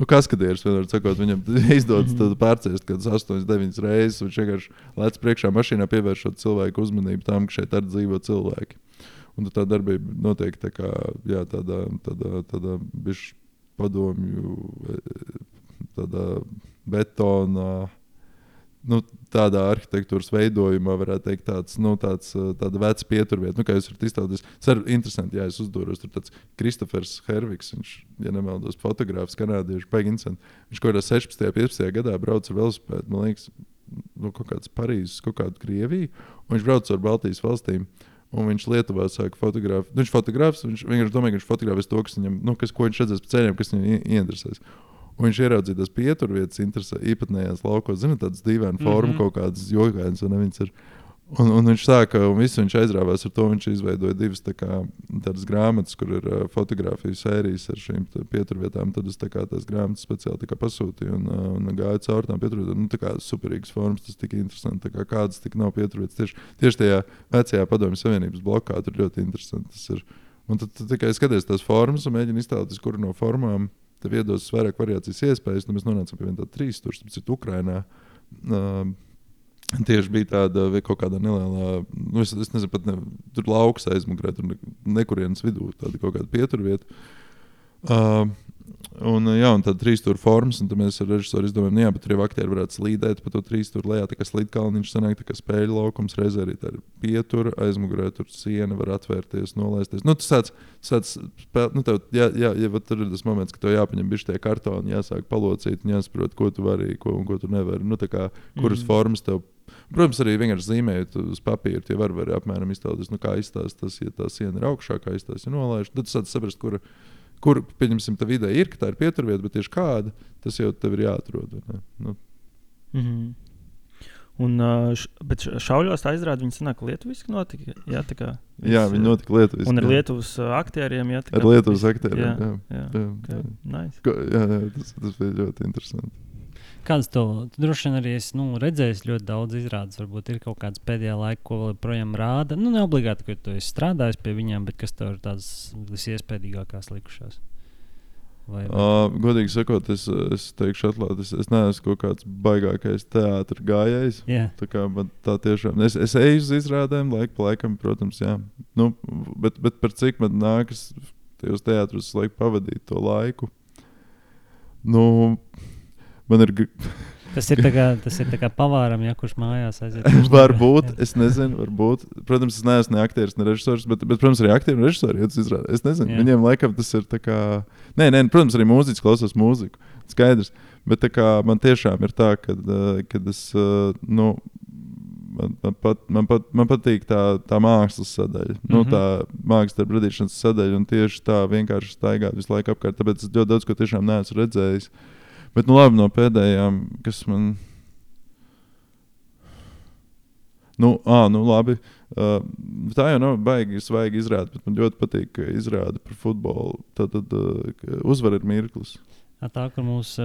Nu, kas kad ir? Vienmēr sakot, viņam izdodas -hmm. pārcēst kaut kādas 8, 9 reizes. Viņš vienkārši lec priekšā mašīnā, pievēršot cilvēku uzmanību tam, ka šeit arī dzīvo cilvēki. Un tā darbība notiek tā kā, jā, tādā, tādā, tādā padomju, e, tādā betona. Nu, tādā arhitektūras veidojumā varētu teikt, tāds, nu, tāds, uh, tāda veca pieturvieta, nu, kā jūs varat iztēloties. Tas ir interesanti, ja es uzdūros. Tur tāds Kristofers Hervigs, viņš, ja nemaldos, fotogrāfs, kanādiešu, baigi interesanti. Viņš kaut kādā 16. un 15. gadā brauca ar velosipēdu, man liekas, no kaut kādas Parīzes, kaut kādu Krieviju, un viņš brauca ar Baltijas valstīm. Un viņš Lietuvā sāka fotografēt. Nu, viņš fotografēs, viņš vienkārši domāja, ka viņš fotografēs to, kas viņam, nu, kas, ko viņš redzēs pa ceļiem, kas viņam ie- ieinteresēs. Un viņš ieraudzīja tās pieturvietas, īpatnējās laukos, zinot, tādas dīvainas mm -hmm. formas, kaut kādas jogainas, un. Un, un viņš sāka, un visu viņš aizrāvās ar to. Viņš izveidoja divas tā kā, tādas grāmatas, kur ir uh, fotografiju sērijas ar šīm tā pieturvietām. Tad es tā kā tās grāmatas speciāli tā pasūtīju un, uh, un gāju cauri tām pieturvietām. Nu, tā kā superīgas formas, tas tik interesanti. Kā kādas tik nav pieturvietas tieši, tieši tajā vecajā padomju savienības blokā. Tur ļoti interesanti tas ir. Un tad tu tikai skaties tās formas un mēģini iztēloties, kuru no formām tev iedos vairāk variācijas iespējas. Nu, mēs nonācām pie viena tāda trīs, tur tas ir Ukrainā. Uh, Tieši bija tāda kaut kāda neliela, nu, es, es nezinu, pat ne, tur lauks aizmugurē, tur ne, nekurienes vidū, tāda kaut kāda pieturvieta. Uh, Un, jā, un tad trīs stūra formas, un mēs ar režisoru izdomājām, nu jā, bet tur jau aktieri varētu slīdēt pa to trīs stūra lejā, tā kā slīdkalniņš sanāk, tā kā spēļu laukums, reizē arī tā ir pietura, aizmugurē tur siena var atvērties, nolaisties. Nu, tas tāds, tāds spēl, nu, tev, jā, jā, jā, tur ir tas moments, ka tev jāpaņem bišķi tie kartoni, jāsāk palocīt, un jāsaprot, ko tu vari, ko, un ko tu nevari. Nu, tā kā, kuras Mhm. formas tev Protams, arī vienkārši zīmējot uz papīra, tie var, var apmēram iztēloties, nu, kā izstāsta tas, ja tā siena ir augšā, kā izstāsta, ja nolaiž. Tad sāc saprast, kur, kur pieņemsim, tā vidē ir, ka tā ir pieturvieta, bet tieši kāda, tas jau tev ir jāatrod. Nu, Mhm. Un, uh, š, bet š- šauļos tā izrāda, viņi sanāk lietuviski notika. Jā, tā kā. jā, viss, viņi uh, notika Lietuvas. Un ar jā. Lietuvas aktieriem, jā. tā Ar kā Lietuvas viss- aktieriem. Jā, Jā, jā. jā, Okay. jā. Nice. Ko, jā, jā tas, tas bija ļoti interesanti. Kāds to droši vien arī es nu, redzēju, ļoti daudz izrādes. Varbūt ir kaut kāds pēdējā laika, ko vēl projām rāda. Nu, ne obligāti, ka tu esi strādājis pie viņiem, bet kas tev ir tādas visiespējīgākās likušās. Vai? Uh, godīgi sakot, es, es teikšu, atklāti, es, es neesmu kaut kāds baigākais teātris gājējs. Jā, Tā kā man tā tiešām es, es eju uz izrādēm, laika pa laikam, protams, jā. Nu, bet, bet par cik man nākas tajos teātros pavadīt to laiku. Nu, man ir. tas ir tā kā, tas ir kā pavāram, ja kurš mājās aiziet. varbūt, es nezinu, varbūt. Protams, es neesmu ne aktieris, ne režisors, bet, bet protams, arī aktieri un režisori. Es nezinu, Jā. jā. viņiem laikam tas ir tā kā. Nē, nē, protams, arī mūziķis klausās mūziku. Skaidrs. Bet kā man tiešām ir tā, ka es. uh, Nu, Man, man, pat, man, pat, man patīk tā, tā mākslas sadaļa, mm -hmm. nu, Mhm. tā mākslas radīšanas sadaļa, un tieši tā vienkārši staigāt visu laiku apkārt. Tāpēc es ļoti daudz ko tiešām neesmu redzējis. Bet, nu, labi, no pēdējām, kas man. Nu, ā, nu labi. Uh, tā jau nav baigi svaigi izrāda, bet man ļoti patīk, ka izrāda par futbolu. Tad, tad uh, uzvar ir mirklis. Jā, Tā kā mūsu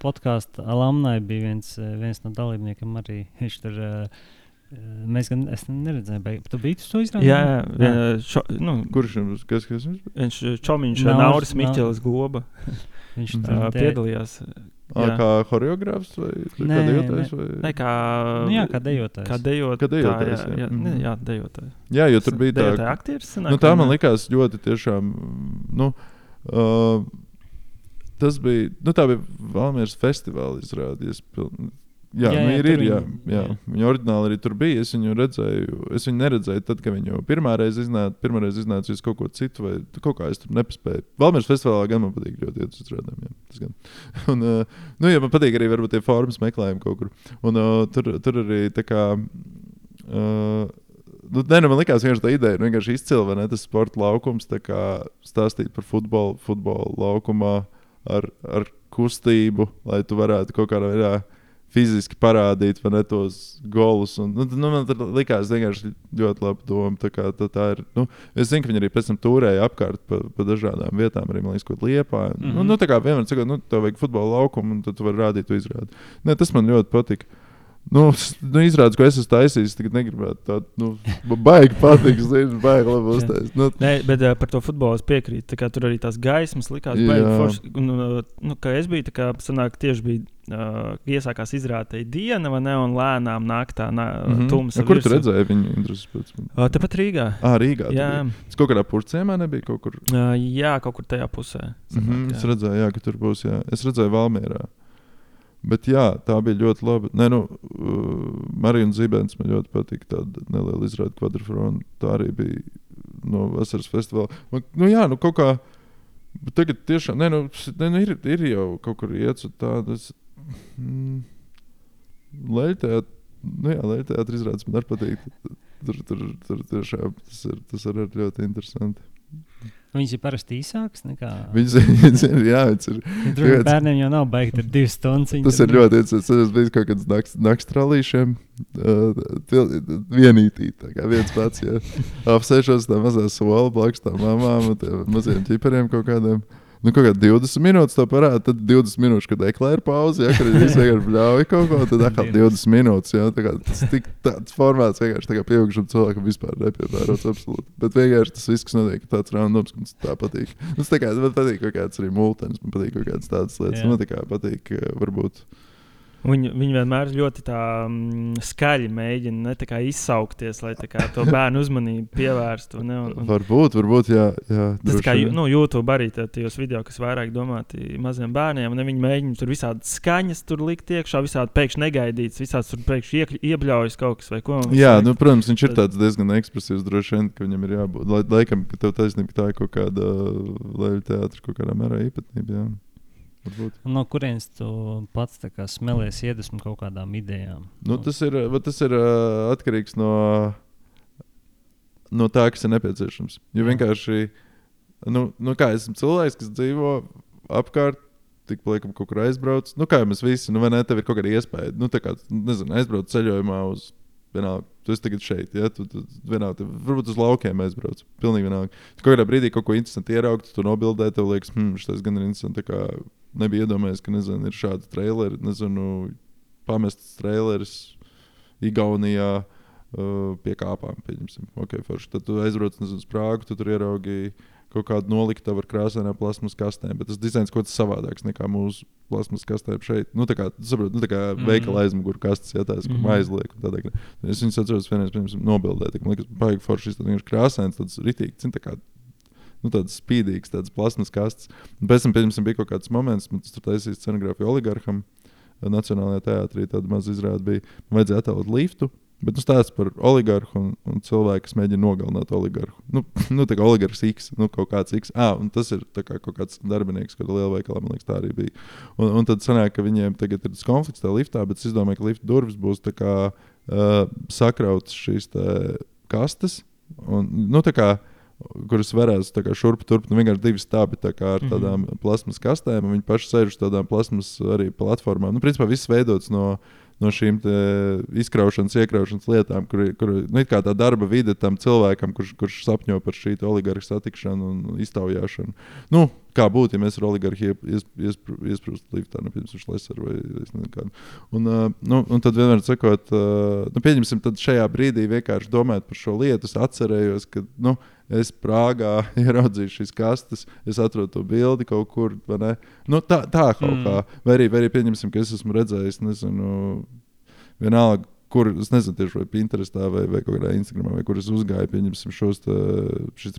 podkāstu alumnai bija viens, viens no dalībniekiem, arī viņš tur. eh, Mēs gan es neredzēju, bet tu biji to izrādīt. Jā, jā, vien, šo, nu, Kurš jums kas, kas viņš bija? viņš Čomiņš, Nauris, Nauris Nau- Miķelis Goba Viņš tur uh, piedalījās. Jā. Kā choreogrāfs vai Nē, kā dejotājs? Ne, Vai? kā, Nu, jā, kā dejotājs. Kā dejot, Kā dejotājs, jā, jā. jā, Mhm. jā dejotājs. Jā, jo tur bija tā, Dejotāja aktieris. sanāk, Nu, tā man likās ļoti tiešām. Nu, uh, tas bija. Nu, tā bija Valmīras festivāla izrādījās. Jā, jā, Jā, nu, jā, ir, ir, jā, jā. jā. Viņa oriģināli arī tur bija. Es viņu redzēju. Es viņu neredzēju tad, kad viņa pirmā reize iznāca. Pirmā reize iznāca uz kaut ko citu, vai kaut kā es tur nepaspēju. Valmīras festivālā gan man patīk ļoti iet uz gan. Un, uh, nu, jā, man patīk arī varbūt tie formas meklējumi kaut kur. Un uh, tur, tur arī tā kā. Uh, Nu, nē, nu, man liekas, vienkārši tā ideja ir vienkārši izcila? Tas sporta laukums, tā kā stāstīt par futbolu, futbola laukumā ar, ar kustību, lai tu varētu kaut kādā veidā fiziski parādīt ne, tos golus. Un, nu, nu, man likās vienkārši ļoti labi doma. Tā kā, tā, tā ir, nu, es zinu, ka viņi arī pēc tam turēja apkārt pa, pa dažādām vietām, arī liekas, kaut liepā. Mm Mhm. -hmm. nu, nu, tā kā vienmēr sakot, nu, tev vajag futbola laukumu, un tad tu vari rādīt to izrādi. Nē, tas man ļoti patika. Nu, nu, izrādās, ko es esmu taisījis. Tagad negribētu tādu, nu, baigi patīk, zinu, baigi labi uztaisīt. Nu, Nē, bet uh, par to futbolu es piekrītu. Tur arī tās gaismas likās, Jā. uh, nu, kā es biju, tā kā sanāk, tieši bija uh, iesākās izrādē diena, vai ne? Un lēnām nāk tā nā, mhm. tumsa. A, Kur tu virsū. redzēji viņu? Uh, Tepat Rīgā. Ah, Rīgā. tu Jā. Tas kaut kādā purcēmā nebija kaut kur. uh, jā, kaut kur tajā pusē. Mm -hmm, sanāk, es jā. redzēju, jā, ka tur būs. Jā. Es redzēju Valmērā. Bet jā, tā bija ļoti laba. Nē, nu, uh, Marija Zibens man ļoti patīk. Tāda neliela izrāde kvadrfrona. Tā arī bija no vasaras festivāla. Man, nu, jā, nu kaut kā. bet Tagad tiešām nē, nu, nē, nu, ir, ir jau kaut kur iets tādas. Mm, Leļtējā, nu jā, leļtējā izrādes man arī patīk. Tur, tur, tur tiešām tas ir, tas ir ļoti interesanti. Viņas ir parasti īsākas nekā. Viņas, ir, jā, viņas ir Tur Viens- bērniem jau nav baigta ar divas stundas. Tas ir ļoti interesanti. Es biju kaut kādā nakts, nakts trālīšiem. Uh, vienītī, tā kā viens pats. Ja. Apsēžos tā mazā sola blakus tam mamām un maziem ķipariem kaut kādiem. Nu, kaut kā 20 minūtes to parāda, tad 20 minūtes, kad eklēra pauze, ja, kad viņš vienkārši bļauj kaut ko, tad atkal 20 minūtes. Ja, tā kā tas tik tāds formāts vienkārši tā kā pieaugušam cilvēkam vispār nepievērots absolūti. Bet vienkārši tas viss, kas notiek, tāds randoms, ka mums tā patīk. Tas tā kā man patīk kaut kāds arī multens, man patīk kaut kādas tādas lietas. Jā. Man tā kā patīk, eh, varbūt. Viņi, viņi vienmēr ļoti tā, mm, skaļi mēģina ne, kā izsaukties, lai kā, to bērnu uzmanību pievērstu. Ne, un, un, Varbūt, varbūt, jā. jā Tas kā nu, YouTube arī tā- tajos video, kas vairāk domāti maziem bērniem, un viņi mēģina tur visādi skaņas tur likt iekšā, visādi pēkšņi negaidīts, visādi tur pēkšņi iebļaujas kaut kas vai ko. Jā, nu, protams, viņš ir tāds diezgan ekspresīvs. Droši vien, ka viņam ir jābūt. Lai, laikam, ka tev taisnība tā ir kaut kāda leļu teātris, kaut kādā mērā īpatnība. Jā. Varbūt. No kurienes tu pats smelies iedvesmu kaut kādām idejām? Nu, tas ir, tas ir uh, atkarīgs no, no tā, kas ir nepieciešams. Jo vienkārši, nu, nu kā esmu cilvēks, kas dzīvo apkārt. Tik plakam, kaut kur aizbrauc. Nu, kā jau mēs visi, nu, vai ne, tev ir kaut kāda iespēja. Nu, tā kā, nezinu, aizbrauc ceļojumā uz, vienalga, tu esi tagad šeit, ja, tu, tu vienalga, tev, varbūt uz laukiem aizbrauc. Pilnīgi vienalga. Tu kaut kādā brīdī kaut ko interesantu ieraugi, tu to nobildē, tev liekas, hmm, šis gan ir interesants. Tā nebija iedomājies, ka, nezinu, ir šādi traileri, nezinu, pamests traileris Igaunijā uh, pie kāpām. Pieņemsim. Okay, forši. Tad tu aizbrauc uz Prāgu, tu tur ieraugi kaut kādu noliktavu ar krāsainām plasmas kastēm. Bet tas dizains kaut kas savādāks nekā mūsu plasmas kastēm šeit. Nu, tā kā, tu saproti, nu, tā kā mm. Mhm. veikala aizmugurē kastes, ja tās, kur mm. aizliek. un tādā Es viņus atceros, vienreiz, piemēram, nobildēt. Man liekas, baigi forši, tas vienkārši krāsains, tāds ritīgi, cin, tā kā nu, tāds spīdīgs, tāds plasmas kastes. Un Pēc tam, piemēram, bija kaut kāds moments, kad tur taisīja scenogrāfiju oligarham. Nacionālajā teātrī tāda maza izrāde bija. Man vajadzēja attēlot liftu, bet nu, stāsts par oligarhu un, un cilvēku, kas mēģina nogalināt oligarhu. Nu, nu tā kā oligarhs X, nu, kaut kāds X. Ah, un tas ir kā kaut kāds darbinieks, kāda liela veikalā, man liekas, tā arī bija. Un, un tad sanāk, ka viņiem tagad ir tas konflikts tajā liftā, bet es domāju, ka lifta durvis būs kā uh, sakrautas šīs te kastes. Un, nu, tā kā kuras varēs šurp turp, nu vienkārši divi stābi tā ar Mhm. tādām mm -hmm. plasmas kastēm, un viņi paši sēž uz tādām plasmas arī platformām. Nu, principā viss veidots no, no šīm izkraušanas, iekraušanas lietām, kur, kur nu, tā darba vide tam cilvēkam, kurš, kurš sapņo par šī oligarhu satikšanu un iztaujāšanu. Nu, kā būtu, ja mēs ar oligarhu iesprūstu liftā, nu, piemēram, Lesaru vai es nezinu kādu. Un, nu, un tad vienmēr sakot, nu, pieņemsim, tad šajā brīdī vienkārši domājot par šo lietu, es atcerējos, ka, nu, Es Prāgā ieraudzīju šīs kastes, es atradu to bildi kaut kur. Nu, tā, tā kaut Mm. kā. Vai arī, vai arī pieņemsim, ka es esmu redzējis, nezinu, vienalga, kur es nezinu, tieši vai Pinterestā vai, vai kaut kādā Instagramā, vai kur es uzgāju, pieņemsim šos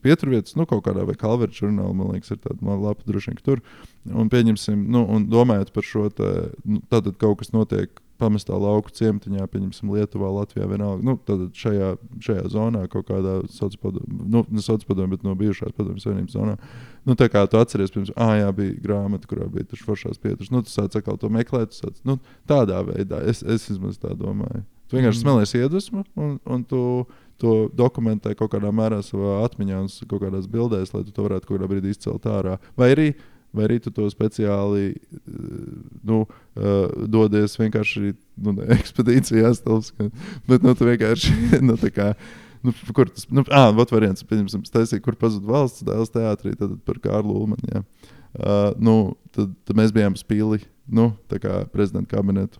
pieturvietas, nu, kaut kādā vai Kalvera žurnālā, man liekas, ir tāda lapa droši vien ka tur. Un pieņemsim, nu, un domājot par šo te, nu, tātad kaut kas notiek pamestā lauku ciematiņā, pieņemsim, Lietuvā, Latvijā, vienalga. Nu, tad šajā, šajā zonā, kaut kādā sociālajā nu, padomē, bet no bijušās padomjas savienības zonā. Nu, tā kā tu atceries, pirms, ah, jā, bija grāmata, kurā bija tas foršās pieturas. Nu, tu sāc atkal to meklēt, sāc, nu, tādā veidā. Es, es vismaz tā domāju. Tu vienkārši Mm. smelies iedvesmu, un, un tu to dokumentē kaut kādā mērā savā atmiņā, un kaut kādās bildēs, lai tu to varētu kaut kādā brīdī izcelt ārā. Vai arī, vai arī tu to speciāli eh, nu, uh, dodies vienkārši nu, ekspedīcijās, tavs, ka, bet nu, tu vienkārši. Nu, tā kā, Nu, kur tas nu, vat variants, taisīja, kur pazuda valsts dēls teātrī, tad par Kārlu Ulmanu. Uh, nu, tad, tad mēs bijām spīli, nu, tā kā prezidenta kabinetu.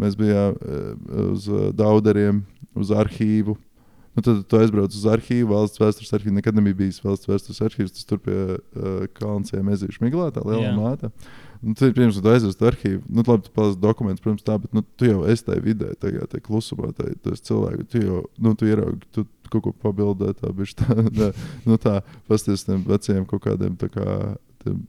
Mēs bijām uh, uz uh, dauderiem, uz arhīvu. Nu, tad tu aizbrauc uz arhīvu, valsts vēstures arhīvu. Nekad nebija bijis valsts vēstures arhīvs. Tas tur pie uh, Kalnciem ezīšu miglā, tā lielā Jā. māte. Nu, tu, pirms tu aizies uz arhīvu, nu, labi, tu paliec dokumentus, protams, tā, bet nu, tu jau esi tajā vidē, tajā, tajā klusumā, tajā, esi cilvēks. Tu jau nu, tu ieraugi, tu kaut ko pabildē, tā bišķi tā, tā, nu, tā pasties tiem veciem kaut kādiem tā kā. Tiem,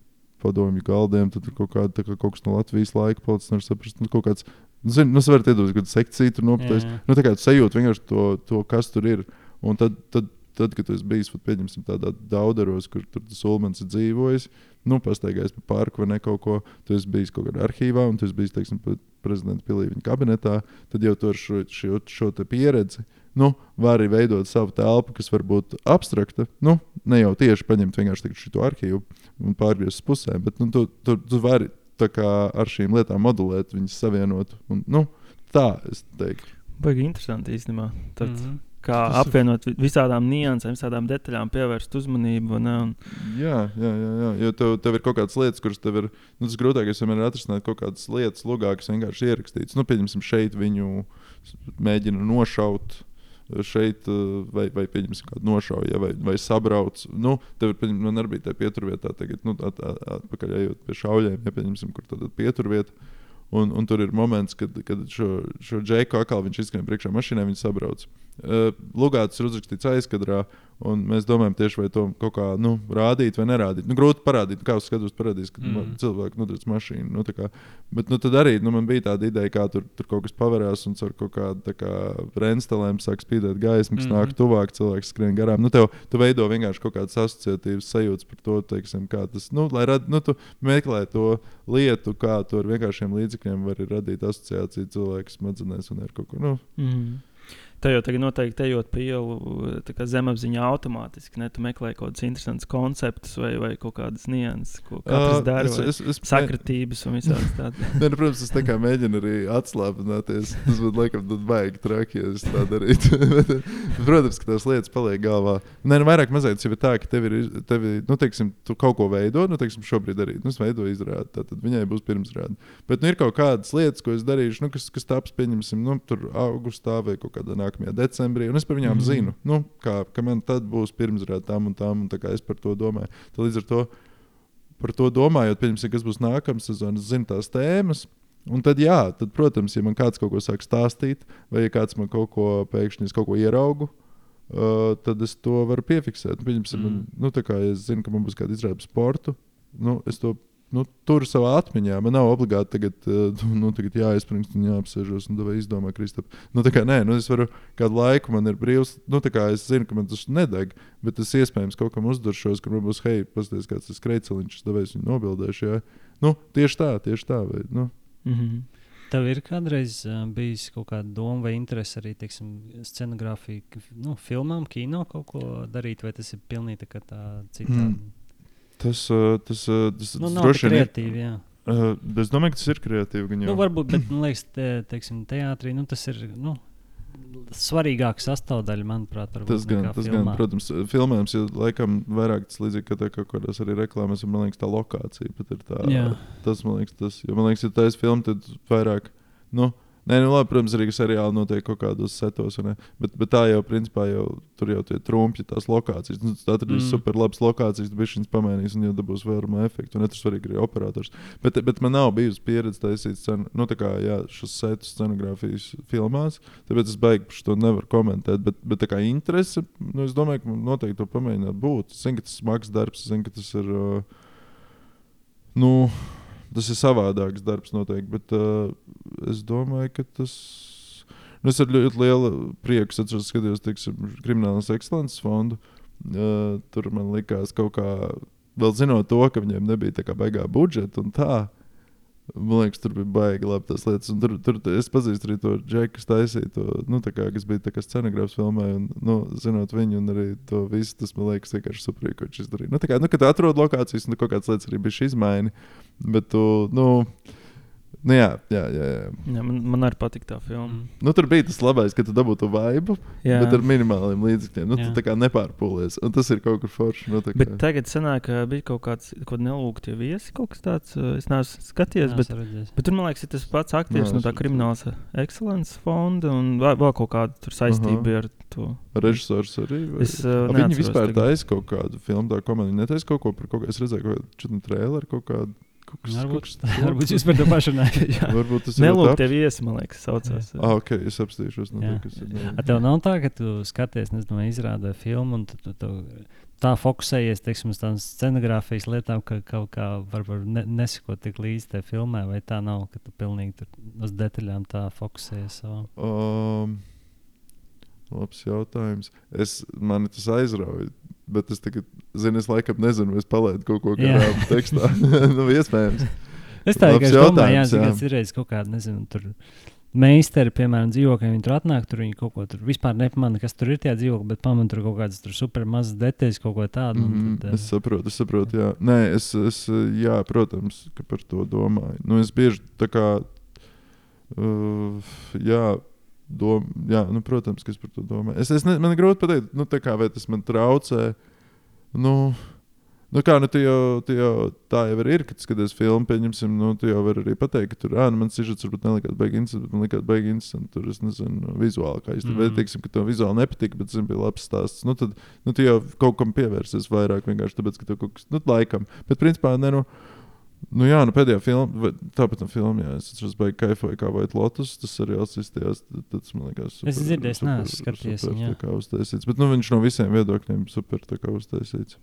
Padomju galdiem, tad kaut, kāda, kā kaut kas no Latvijas laika palicis. Nevar saprast, nu, kaut kāds, nu, zini, nu, es varu iedomāties, ka sekcija tur. Jā. Nu, tā kā tu sajūti vienkārši to, to kas tur ir. Un tad, tad, tad kad tu esi bijis, vat, pieņemsim, tādā daudzos, kur tur tas Ulmans ir dzīvojis, nu, pastaigājis pa parku vai ne kaut ko, tu esi bijis kaut kādā arhīvā, un tu esi bijis, teiksim, prezidenta pilī viņa kabinetā, tad jau tur šo, šo, šo pieredzi. Nu, var arī veidot savu telpu, kas var būt abstrakta. Nu, ne jau tieši paņemt vienkārši šo arhīvu un pārgriezt pusēm, bet nu, tu, tu, tu vari ar šīm lietām modulēt, viņas savienot. Un, nu, tā es teiktu. Baigi interesanti īstenībā. Tad, mm. -hmm. Kā Tas ir- apvienot vi- visādām niansēm, visādām detaļām, pievērst uzmanību. Ne, un, Jā, jā, jā, jā. jo tev, tev ir kaut kādas lietas, kuras tev ir. Nu, tas grūtākais vienmēr ir atrisināt kaut kādas lietas, lugā, kas vienkārši ierakstītas. Nu, pieņemsim, šeit viņu mēģina nošaut. Šeit, eh, vai, vai pieņemsim, kādu nošauju, ja, vai, vai sabrauc. Nu, tev man arī bija tā pieturvietā, tagad, nu, at, at, atpakaļ ejot pie šaujiem, ja pieņemsim, kur tad pieturvieta. Un, un tur ir moments, kad, kad šo, šo džeku atkal viņš izskrien priekšā mašīnai, viņš sabrauc. Uh, Lugāts ir uzrakstīts aizkadrā, un mēs domājam, tieši vai to kaut kā nu, rādīt vai nerādīt. Nu, grūti parādīt, kā uz skatuves parādīs, kad mm. cilvēks nodarbojas mašīnu. Nu, kā, bet nu, tad arī nu, man bija tāda ideja, kā tur, tur kaut kas pavērās, un ar kaut kādām renstelēm sāk spīdēt gaismu, kas mm. nāk tuvāk, cilvēks skrien garām. Nu, tev, tu veido vienkārši kaut kādas asociatīvas sajūtas par to, teiksim, kā tas, nu, lai rad, nu, tu meklē to lietu, kā tu ar vienkāršiem līdzekļiem vari radīt asociāciju cilvēku smadzenēs un ar kaut ko. Nu. Mm. Te jau tagad noteikti ejot pa ielu zemapziņā automātiski. Ne? Tu meklē kaut kādus interesantus konceptus vai, vai kaut kādas nianses, ko katrs uh, dara. Es, es, es, sakritības un visādas tādas. ne, nu, protams, es tā kā mēģinu arī atslābināties. Tas būtu laikam baigi traki, ja es tā darītu. protams, ka tās lietas paliek galvā. Nē, nu, vairāk mazliet jau ir tā, ka tev ir, tevi, nu, teiksim, tu kaut ko veido, nu, teiksim, šobrīd arī, nu, es veidoju izrādi, tad viņai būs pirmsrādi. Bet, nu, ir kaut kādas lietas, ko es darīšu, nu, kas, kas taps, pieņemsim, nu, tur augustā vai kaut kādā nākamajā decembrī, un es par viņām mm. zinu, nu, kā, ka man tad būs pirmsrāde tam un tam, un es par to domāju. Tad līdz ar to, par to domājot, pieņemsim, kas būs nākamā sezona, es zinu tās tēmas. Un tad, jā, tad, protams, ja man kāds kaut ko sāk stāstīt, vai ja kāds man kaut ko pēkšņi kaut ko ieraugu, uh, tad es to varu piefiksēt. Pieņemsim, mm. man, nu, tā kā ja es zinu, ka man būs kāda izrāde sporta, nu, es to nu, tur savā atmiņā. Man nav obligāti tagad, uh, nu, tagad jāizpringst un jāapsēžos un izdomā, Kristap. Nu, kā, nē, nu, es varu kādu laiku, man ir brīvs. Nu, es zinu, ka man tas nedeg, bet es iespējams kaut kam uzduršos, ka man būs, hei, paskatieties, kāds tas kreiceliņš, es devēs viņu nobildēšu. Jā. Nu, tieši tā, tieši tā. Vai, nu. mm -hmm. Tev ir kādreiz uh, bijis kaut kāda doma vai interese arī teiksim, scenogrāfija, nu, filmām, kino kaut ko darīt, vai tas ir pilnīgi tā, tā cita? Mm. Tas, uh, tas, uh, tas nu, droši vien ir kreatīvi. Jā. Uh, es domāju, ka tas ir kreatīvi. Nu, varbūt, bet man liekas, te, teiksim, teātrī nu, tas ir. Nu, Svarīgāka sastāvdaļa, manuprāt, tas gan, tas filmā. gan, protams, filmējums ir laikam vairāk tas līdzīgi, ka tā kaut kādās arī reklāmās, un man liekas, tā lokācija pat ir tā. Jā. Tas, man liekas, tas, jo man liekas, ja tā ir filma, tad vairāk, nu, Nē, nu, labi, protams, arī seriāli notiek kaut kādos setos, bet, bet tā jau, principā, jau tur jau tie trumpi, tās lokācijas. Nu, tas atradīs mm. super labas lokācijas, tad viņš pamainīs un jau dabūs vērumu efektu. Un tas svarīgi arī operators. Bet, bet man nav bijusi pieredze taisīt scenu, nu, tā kā, jā, šos setus scenogrāfijas filmās, tāpēc es baigi to nevaru komentēt. Bet, bet tā kā interese, nu, es domāju, ka noteikti to pamēģināt būt. Zinu, ka tas ir smags darbs, zinu, ka tas ir. Uh, nu, Tas ir savādāks darbs, noteikti. Bet uh, es domāju, ka tas. Nu, es ar ļoti lielu prieku atceros, skatījos teiksim, kriminālas ekscelences fondu. Uh, tur man likās kaut kā, vēl zinot to, ka viņiem nebija tā kā baigā budžeta un tā. Man liekas, tur bija baigi labi tās lietas. Un tur, tur es pazīstu arī to džeku, kas taisīja to, nu, kā, kas bija kā scenogrāfs filmē. Un, nu, zinot viņu, un arī to visu, tas man liekas vienkārši superīgi, ko viņš izdarīja. Nu, kā, nu, kad atrod lokācijas, nu, kaut kādas lietas arī bija izmaiņas. Bet, tu, nu, Nu, jā, jā, jā, jā. jā man, man arī patīk tā filma. Mm. Nu, tur bija tas labais, ka tu dabūtu vaibu, jā. bet ar minimāliem līdzekļiem. Nu, jā. tu tā kā nepārpūlies. Un tas ir kaut kur forši. Nu. Bet tagad sanāk, ka bija kaut kāds kaut nelūgtie viesi, kaut kas tāds. Es neesmu skatījies, bet, bet tur man liekas, ir tas pats aktieris no tā kriminālas ekscelences fonda un vēl, vēl kaut kāda saistība uh -huh. ar to. Režisors arī. Vai? Es, uh, viņi vispār taisa kaut kādu filmu, tā komēdija netaisa kaut ko par kaut ko. Es redzēju, ka četri traileri kaut kādu Kaut kas, varbūt, kas varbūt jūs par to pašu runājat. varbūt tas ir. Nelūk, tev viesi, man liekas, saucās. Ah, ok, es apstīšos. No tā, kas ir. A tev nav tā, ka tu skaties, nezinu, izrādē filmu un tu, tu, tu tā fokusējies, teiksim, uz tām scenogrāfijas lietām, ka kaut kā varbūt ne, nesako tik līdzi tajā filmē, vai tā nav, ka tu pilnīgi tur uz detaļām tā fokusējies savā? Um, labs jautājums. Es, mani tas aizrauja bet es tagad, zinu, es laikam nezinu, es palaidu kaut ko kādā tekstā. nu, iespējams. Es tā kā domāju, jā, jā. ir reizes kaut kāda, nezinu, tur meistari, piemēram, dzīvokļi, viņi tur atnāk, tur viņi kaut ko tur vispār nepamana, kas tur ir tie dzīvokļi, bet pamana tur kaut kādas super mazas detaļas, kaut ko tādu. Mm -hmm. tad, es saprotu, es saprotu, jā. Nē, es, es, jā, protams, ka par to domāju. Nu, es bieži tā kā, uh, jā, dom, jā, nu, protams, ka es par to domāju. Es, es ne, man grūti pateikt, nu, kā, vai tas man traucē. Nu, Nu, kā, nu, jau, jau, tā jau ir, kad skaties filmu, pieņemsim, nu, tu jau vari arī pateikt, ka tur, ah, nu, man sižets varbūt nelikās baigi interesanti, man likās baigi interesanti, tur, es nezinu, vizuāli, kā īsti, mm -hmm. teiksim, ka tev vizuāli nepatika, bet, zinu, bija labs stāsts, nu, tad, nu, tu jau kaut kam pievērsies vairāk vienkārši tāpēc, ka tev kaut kas, nu, laikam, bet, principā, ne, nu, Nu, jā, nu pēdējā filmā, tāpat no filmā, jā, es atceros, ka kaifoju kā White Lotus, tas arī izstījās. Tas man liekas, Es dzirdēju, es neesmu skatījies super, tā kā uztaisīts. Bet nu, viņš no visiem viedokļiem super kā uztaisīts.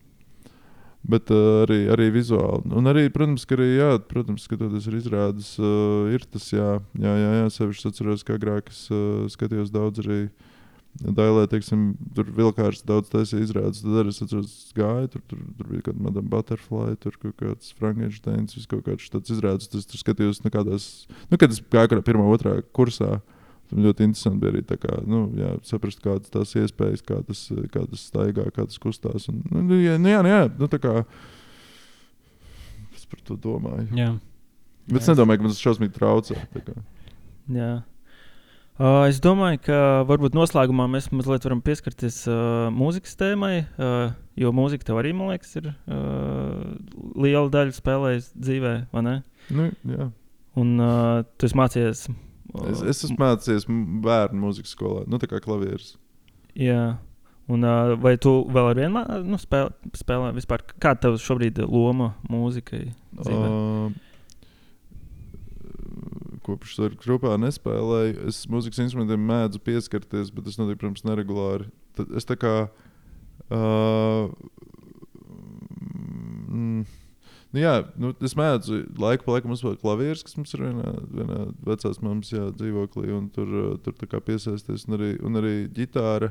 Bet uh, arī, arī vizuāli. Un arī, protams, ka arī, jā, protams, skatoties ar izrādes, uh, ir tas, jā, jā, jā, jā sevišķi atceros, ka agrāk es uh, skatījos daudz arī. Dailē, teiksim, tur vilkārs daudz taisīja izrādes. Tad arī es atceros, gāju, tur, tur, tur bija kaut kāda Madame Butterfly, tur kaut kāds Frankensteins, vis kaut kāds tāds izrādes. Tas tur skatījos, nu, kādās, nu, kad es gāju kādā pirmā, otrā kursā. Tam ļoti interesanti bija arī tā kā, nu, jā, saprast, kādas tās iespējas, kā tas, kā tas staigā, kā tas kustās. Un, nu, nu, jā, nu, jā, nu, jā, nu, tā kā es par to domāju. Jā. Bet es nedomāju, ka man tas šausmīgi traucē. Jā. Uh, es domāju, ka varbūt noslēgumā mēs mazliet varam pieskarties uh, mūzikas tēmai, uh, jo mūzika tev arī, man liekas, ir uh, liela daļa spēlējusi dzīvē, vai ne? Nu, jā. Un uh, tu esi mācījies. Uh, Es, es esmu mācījies bērnu mūzikas skolā, nu, tā kā klavieris. Jā. Un, uh, vai tu vēl ar vienu nu, spēlē, spēlē vispār? Kāda tev šobrīd ir loma mūzikai? dzīvē? Uh, Kopš tam grupā nespēlēju. Es mūzikas instrumentiem mēdzu pieskarties, bet tas notiek, protams, neregulāri. Tad es tā kā. Uh, mm, Nu jā, nu, es mēdzu laiku pa laikam uzspēlēt klavierus, kas mums ir vienā, vienā vecās mammas jā, dzīvoklī, un tur, tur piesaisties. Un arī, un arī ģitāra,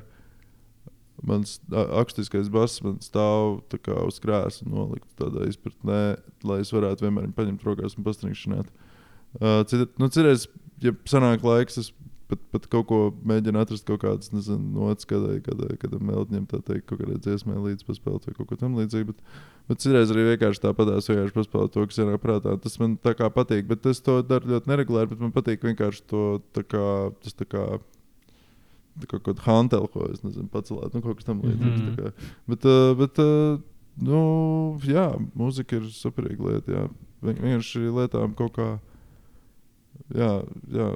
mans akustiskais bass man stāv uz krēsla nolikt tādā izpratnē, lai es varētu vienmēr paņemt rokās un pastrīkšanāt. Uh, cita, nu, Cerēs, ja sanāk laiks, es pat, pat kaut ko mēģinu atrast, kaut kādas nots, kādai, kādai, kādam meldņam, tā teikt, kaut kādai dziesmai līdz paspēlēt vai kaut ko tam līdzīgu. Bet, bet citreiz arī vienkārši tāpatās vienkārši paspēlēt to, kas ir prātā. Tas man tā kā patīk, bet es to daru ļoti neregulāri, bet man patīk vienkārši to tā kā, tas tā kā. tā kā Kaut kāda hantela, ko es nezinu, pacelēt, nu, kaut kas tam līdzīgs. Mm -hmm. Bet, uh, bet uh, nu, jā, mūzika ir superīga lieta. Jā. Vien- Vienkārši lietām kaut kā jā, jā.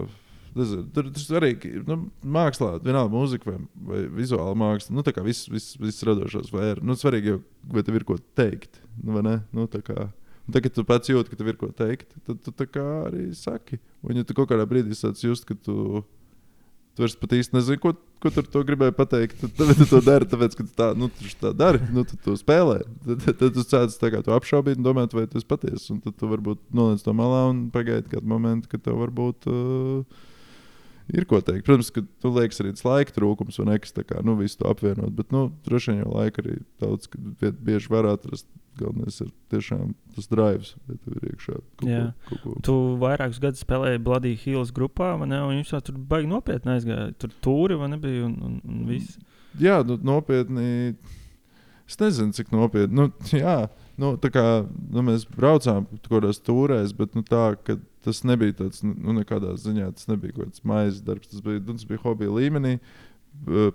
Nezinu, tur tas arī ir nu, mākslā, vienalga mūzika vai, vai vizuāla māksla. Nu, tā kā viss, viss, viss radošās sfēra. Nu, svarīgi jau, vai tev ir ko teikt. Nu, nu, tā kā, un tagad tu pats jūti, ka tev ir ko teikt, tad tu tā kā arī saki. Un ja tu kaut kādā brīdī sāc just, ka tu, tu vairs pat īsti nezini, ko, ko tur to gribēji pateikt, tad, tu to dari, tāpēc, ka tu tā, nu, tu tā dari, nu, tu to spēlē. Tad, tad, tu sāc to apšaubīt un domāt, vai tas patiesi. Un tad tu varbūt noliec to malā un pagaidi kādu momentu, kad tev varbūt. Uh, Ir ko teikt. Protams, ka tu liekas arī tas laika trūkums, un nekas tā kā nu, visu to apvienot. Bet, nu, droši vien jau laika arī daudz, kad bieži var atrast. Galvenais ir tiešām tas drives, vai tev ir iekšā kaut Jā. Kaut ko. Tu vairākus gadus spēlēji Bloody Hills grupā, ne? Un viņš tur baigi nopietni aizgāja. Tur tūri vai nebija un, un, un viss. Jā, nu, nopietni. Es nezinu, cik nopietni. Nu, jā, nu, kā nu, mēs braucām kādās turēs, bet nu, tā, tas nebija tāds, nu, nekādā ziņā tas nebija kaut kāds maizes darbs. Tas bija, nu, tas bija hobija līmenī.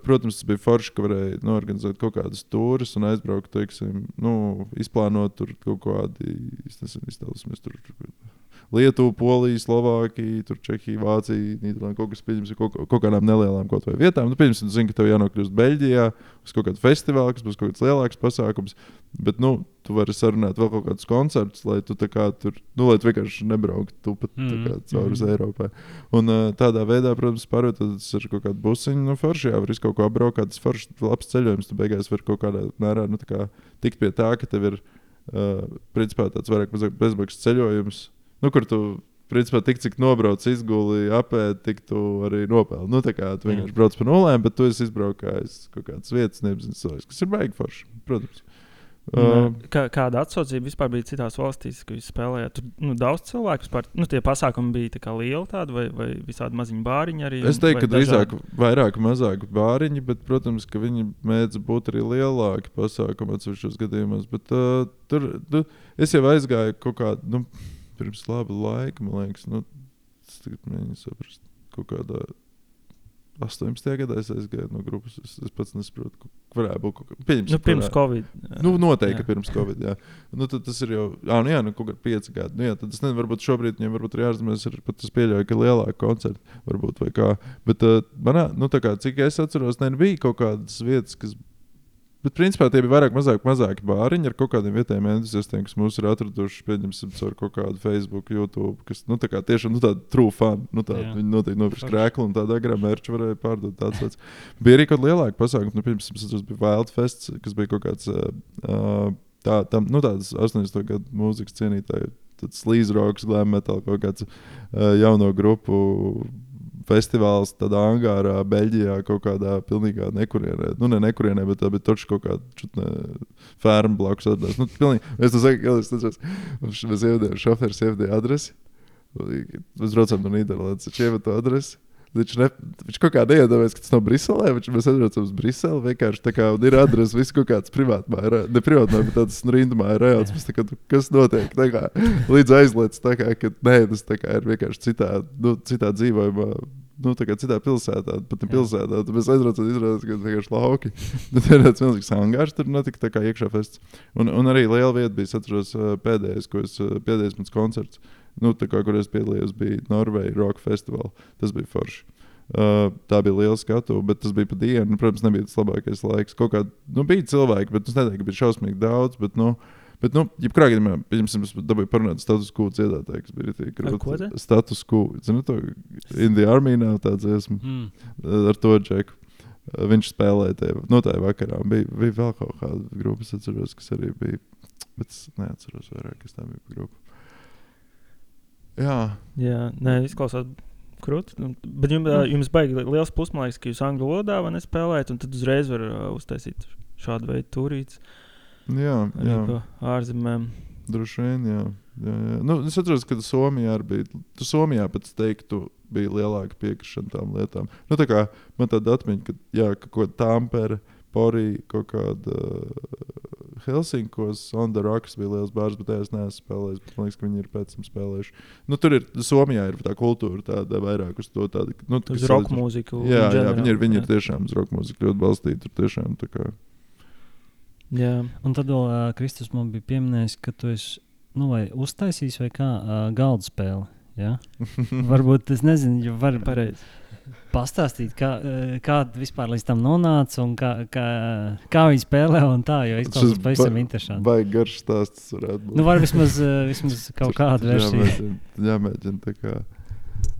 Protams, tas bija forši, ka varēja norganizēt kaut kādas stūres un aizbraukt, teiksim, nu, izplānot tur kaut nezinu, iztēlosimies tur. Lietuva, Polija, Slovākija, Čehija, Vācija, Nīderlanda, kaut kas pieņems kaut, kaut kādām nelielām kaut vai vietām. Nu, pieņemsim, tu zini, ka tev jānokļūst Beļģijā uz kaut kādu festivālu, kas būs kaut kāds lielāks pasākums. Bet, nu, tu vari sarunāt vēl kaut kādus koncertus, lai tu kā tur, nu, lai tu vienkārši nebrauktu tu pat kā Mhm, caur uz mhm. Eiropai. Un tādā veidā, protams, pārvietoties ar kaut kādu busiņu, nu, forši, jā, var visu kaut ko apbraukt, kāds foršs, labs ceļojums. Tu beigās vari kaut kādā mērā, nu, tā kā tikt pie tā, ka tev ir, uh, principā, tāds vairāk bezmaksas ceļojums, nu, kur tu, principā, tik cik nobrauc, izguli, apēdi, tik tu arī nopelni. Nu, tā kā tu vienkārši brauc pa nulēm, bet tu esi izbraukājis kaut kādas vietas, nezinu, cilvēks, kas ir baigi forši, protams. Uh, kā, kāda atsaucība vispār bija citās valstīs, kad jūs spēlējāt? Tur nu, daudz cilvēku vispār, nu, tie pasākumi bija tā lieli tādi vai, vai visādi maziņi bāriņi arī. Es teiktu, ka drīzāk vairāk, mazāk bāriņi, bet, protams, ka viņi mēdz būt arī lielāki pasākumi atsevišķos gadījumos. Bet, uh, tur nu, es jau aizgāju kaut kādā, nu, pirms laba laika, man liekas, nu, es tagad mēģinu saprast, kaut kādā 18. gadā es aizgāju no grupas. Es, es pats nesaprotu, ka varētu būt kaut kas Nu, pirms varētu- Covid. Nu, noteikti, Jā. pirms Covid. Jā. Nu, tad tas ir jau, ah, nu, jā, nu, kaut kādi pieci gadi. Nu, jā, tad es nezinu, varbūt šobrīd viņiem varbūt ir jāatzīmēs, ir pat es pieļauju, ka lielāka koncerta varbūt vai kā. Bet uh, manā, nu, tā kā, cik es atceros, ne, bija kaut kādas vietas, kas Bet, principā, tie bija vairāk mazāk, mazāki bāriņi ar kaut kādiem vietējiem entuziastiem, kas mūs ir atraduši, pieņemsim, caur kaut kādu Facebook, YouTube, kas, nu, tā kā tiešām, nu, tāda true fan, nu, tā, Jā. viņi noteikti nopirks krēklu un tādā garā mērķi varēja pārdot tāds lietas. Bija arī kaut kāda lielāka pasākuma, nu, piemēram, atceros, bija Wild Fest, kas bija kaut kāds, uh, tā, tam, nu, tāds 80. gadu mūzikas cienītāji, tāds slīz roks, glam metal, kaut kāds uh, jauno grupu festivāls tādā angārā, Beļģijā, kaut kādā pilnīgā nekurienē. Nu, ne nekurienē, bet bija taču kaut kāda ferma blakus. Atdās. Nu, pilnīgi, es to saku, es. Mēs ievadījām, šoferis ievadīja adresi. Mēs braucam no Nīderlandes, viņš ievada to adresi. Viņš, ne, viņš kaut kā neiedomājas, ka tas nav Briselē. Viņš, mēs aizbraucam uz Briseli. Vienkārši tā kā ir adrese, viss kaut kāds privātmāja, ne privātmāja, bet tāds rindmāja rajons. Mēs tā kā, nu, kas notiek? Tā kā, līdz aizliec, tā kā, ka nē, tas tā kā ir vienkārši citā, nu, citā dzīvojumā. Nu, tā kā citā pilsētā, pat ne pilsētā. Tad mēs aizbraucam, izrādās, ka vienkārši lauki. Tad ir tāds milzīgs angārs, tur notika tā kā iekšā fests. Un, un arī liela vieta bija, es atceros, pēdējais, ko es, pēdējais mans koncerts nu, tā kā, kur es piedalījos, bija Norvēģijas Rock Festival. Tas bija forši. Uh, tā bija liela skatu, bet tas bija pa dienu. Protams, nebija tas labākais laiks. Kaut kā, nu, bija cilvēki, bet es neteiktu, ka bija šausmīgi daudz. Bet, nu, Bet, nu, jebkurā gadījumā, pieņemsim, es dabūju parunāt status quo dziedātāju, kas bija tik te? Status quo. Zinu, to Indija Armija nav tāds esmu Mm. ar to džeku. Uh, Viņš spēlēja tajā, no tā vakarā. Bija, bija vēl kaut kāda grupa, es atceros, kas arī bija. Bet es neatceros vairāk, kas tā bija par grupu. Jā, Jā, nē, izklausās krūti. Bet jums, jums baigi li- liels liekas, ka jūs angļu valodā vai nespēlējat, un tad uzreiz var uh, uztaisīt šādu veidu turītes jā, jā. ārzemēm. droši vien. Jā. Jā, jā. Nu, es atceros, ka Somijā bija. Tu Somijā pēc teiktu, bija lielāka piekrišana tām lietām. Nu, tā kā man tāda atmiņa, ka, jā, ka kaut kāda Tampere, Porija, kaut kāda uh, Helsinkos, on the Rocks bija liels bārs, bet es neesmu spēlējis. bet Man liekas, ka viņi ir pēc tam spēlējuši. Nu, tur ir Somijā ir tā kultūra, tāda vairāk uz to tādu. Nu, Uz kas roka mūziku. Jā, jā, general, viņi ir, viņi jā. ir tiešām uz roka mūziku ļoti balstīti. Tur tiešām tā kā. Jā, Un tad vēl uh, Kristus man bija pieminējis, ka tu esi nu, vai uztaisījis vai kā uh, galda spēli. Ja? Varbūt es nezinu, ja var pareizi. Pastāstīt, kā, uh, kā vispār līdz tam nonāca un kā, kā, kā viņi spēlē un tā, jo izklausās pavisam interesanti. Baigi garš stāsts varētu būt. Nu, var vismaz, uh, vismaz kaut kādu versiju. Jāmēģina tā kā.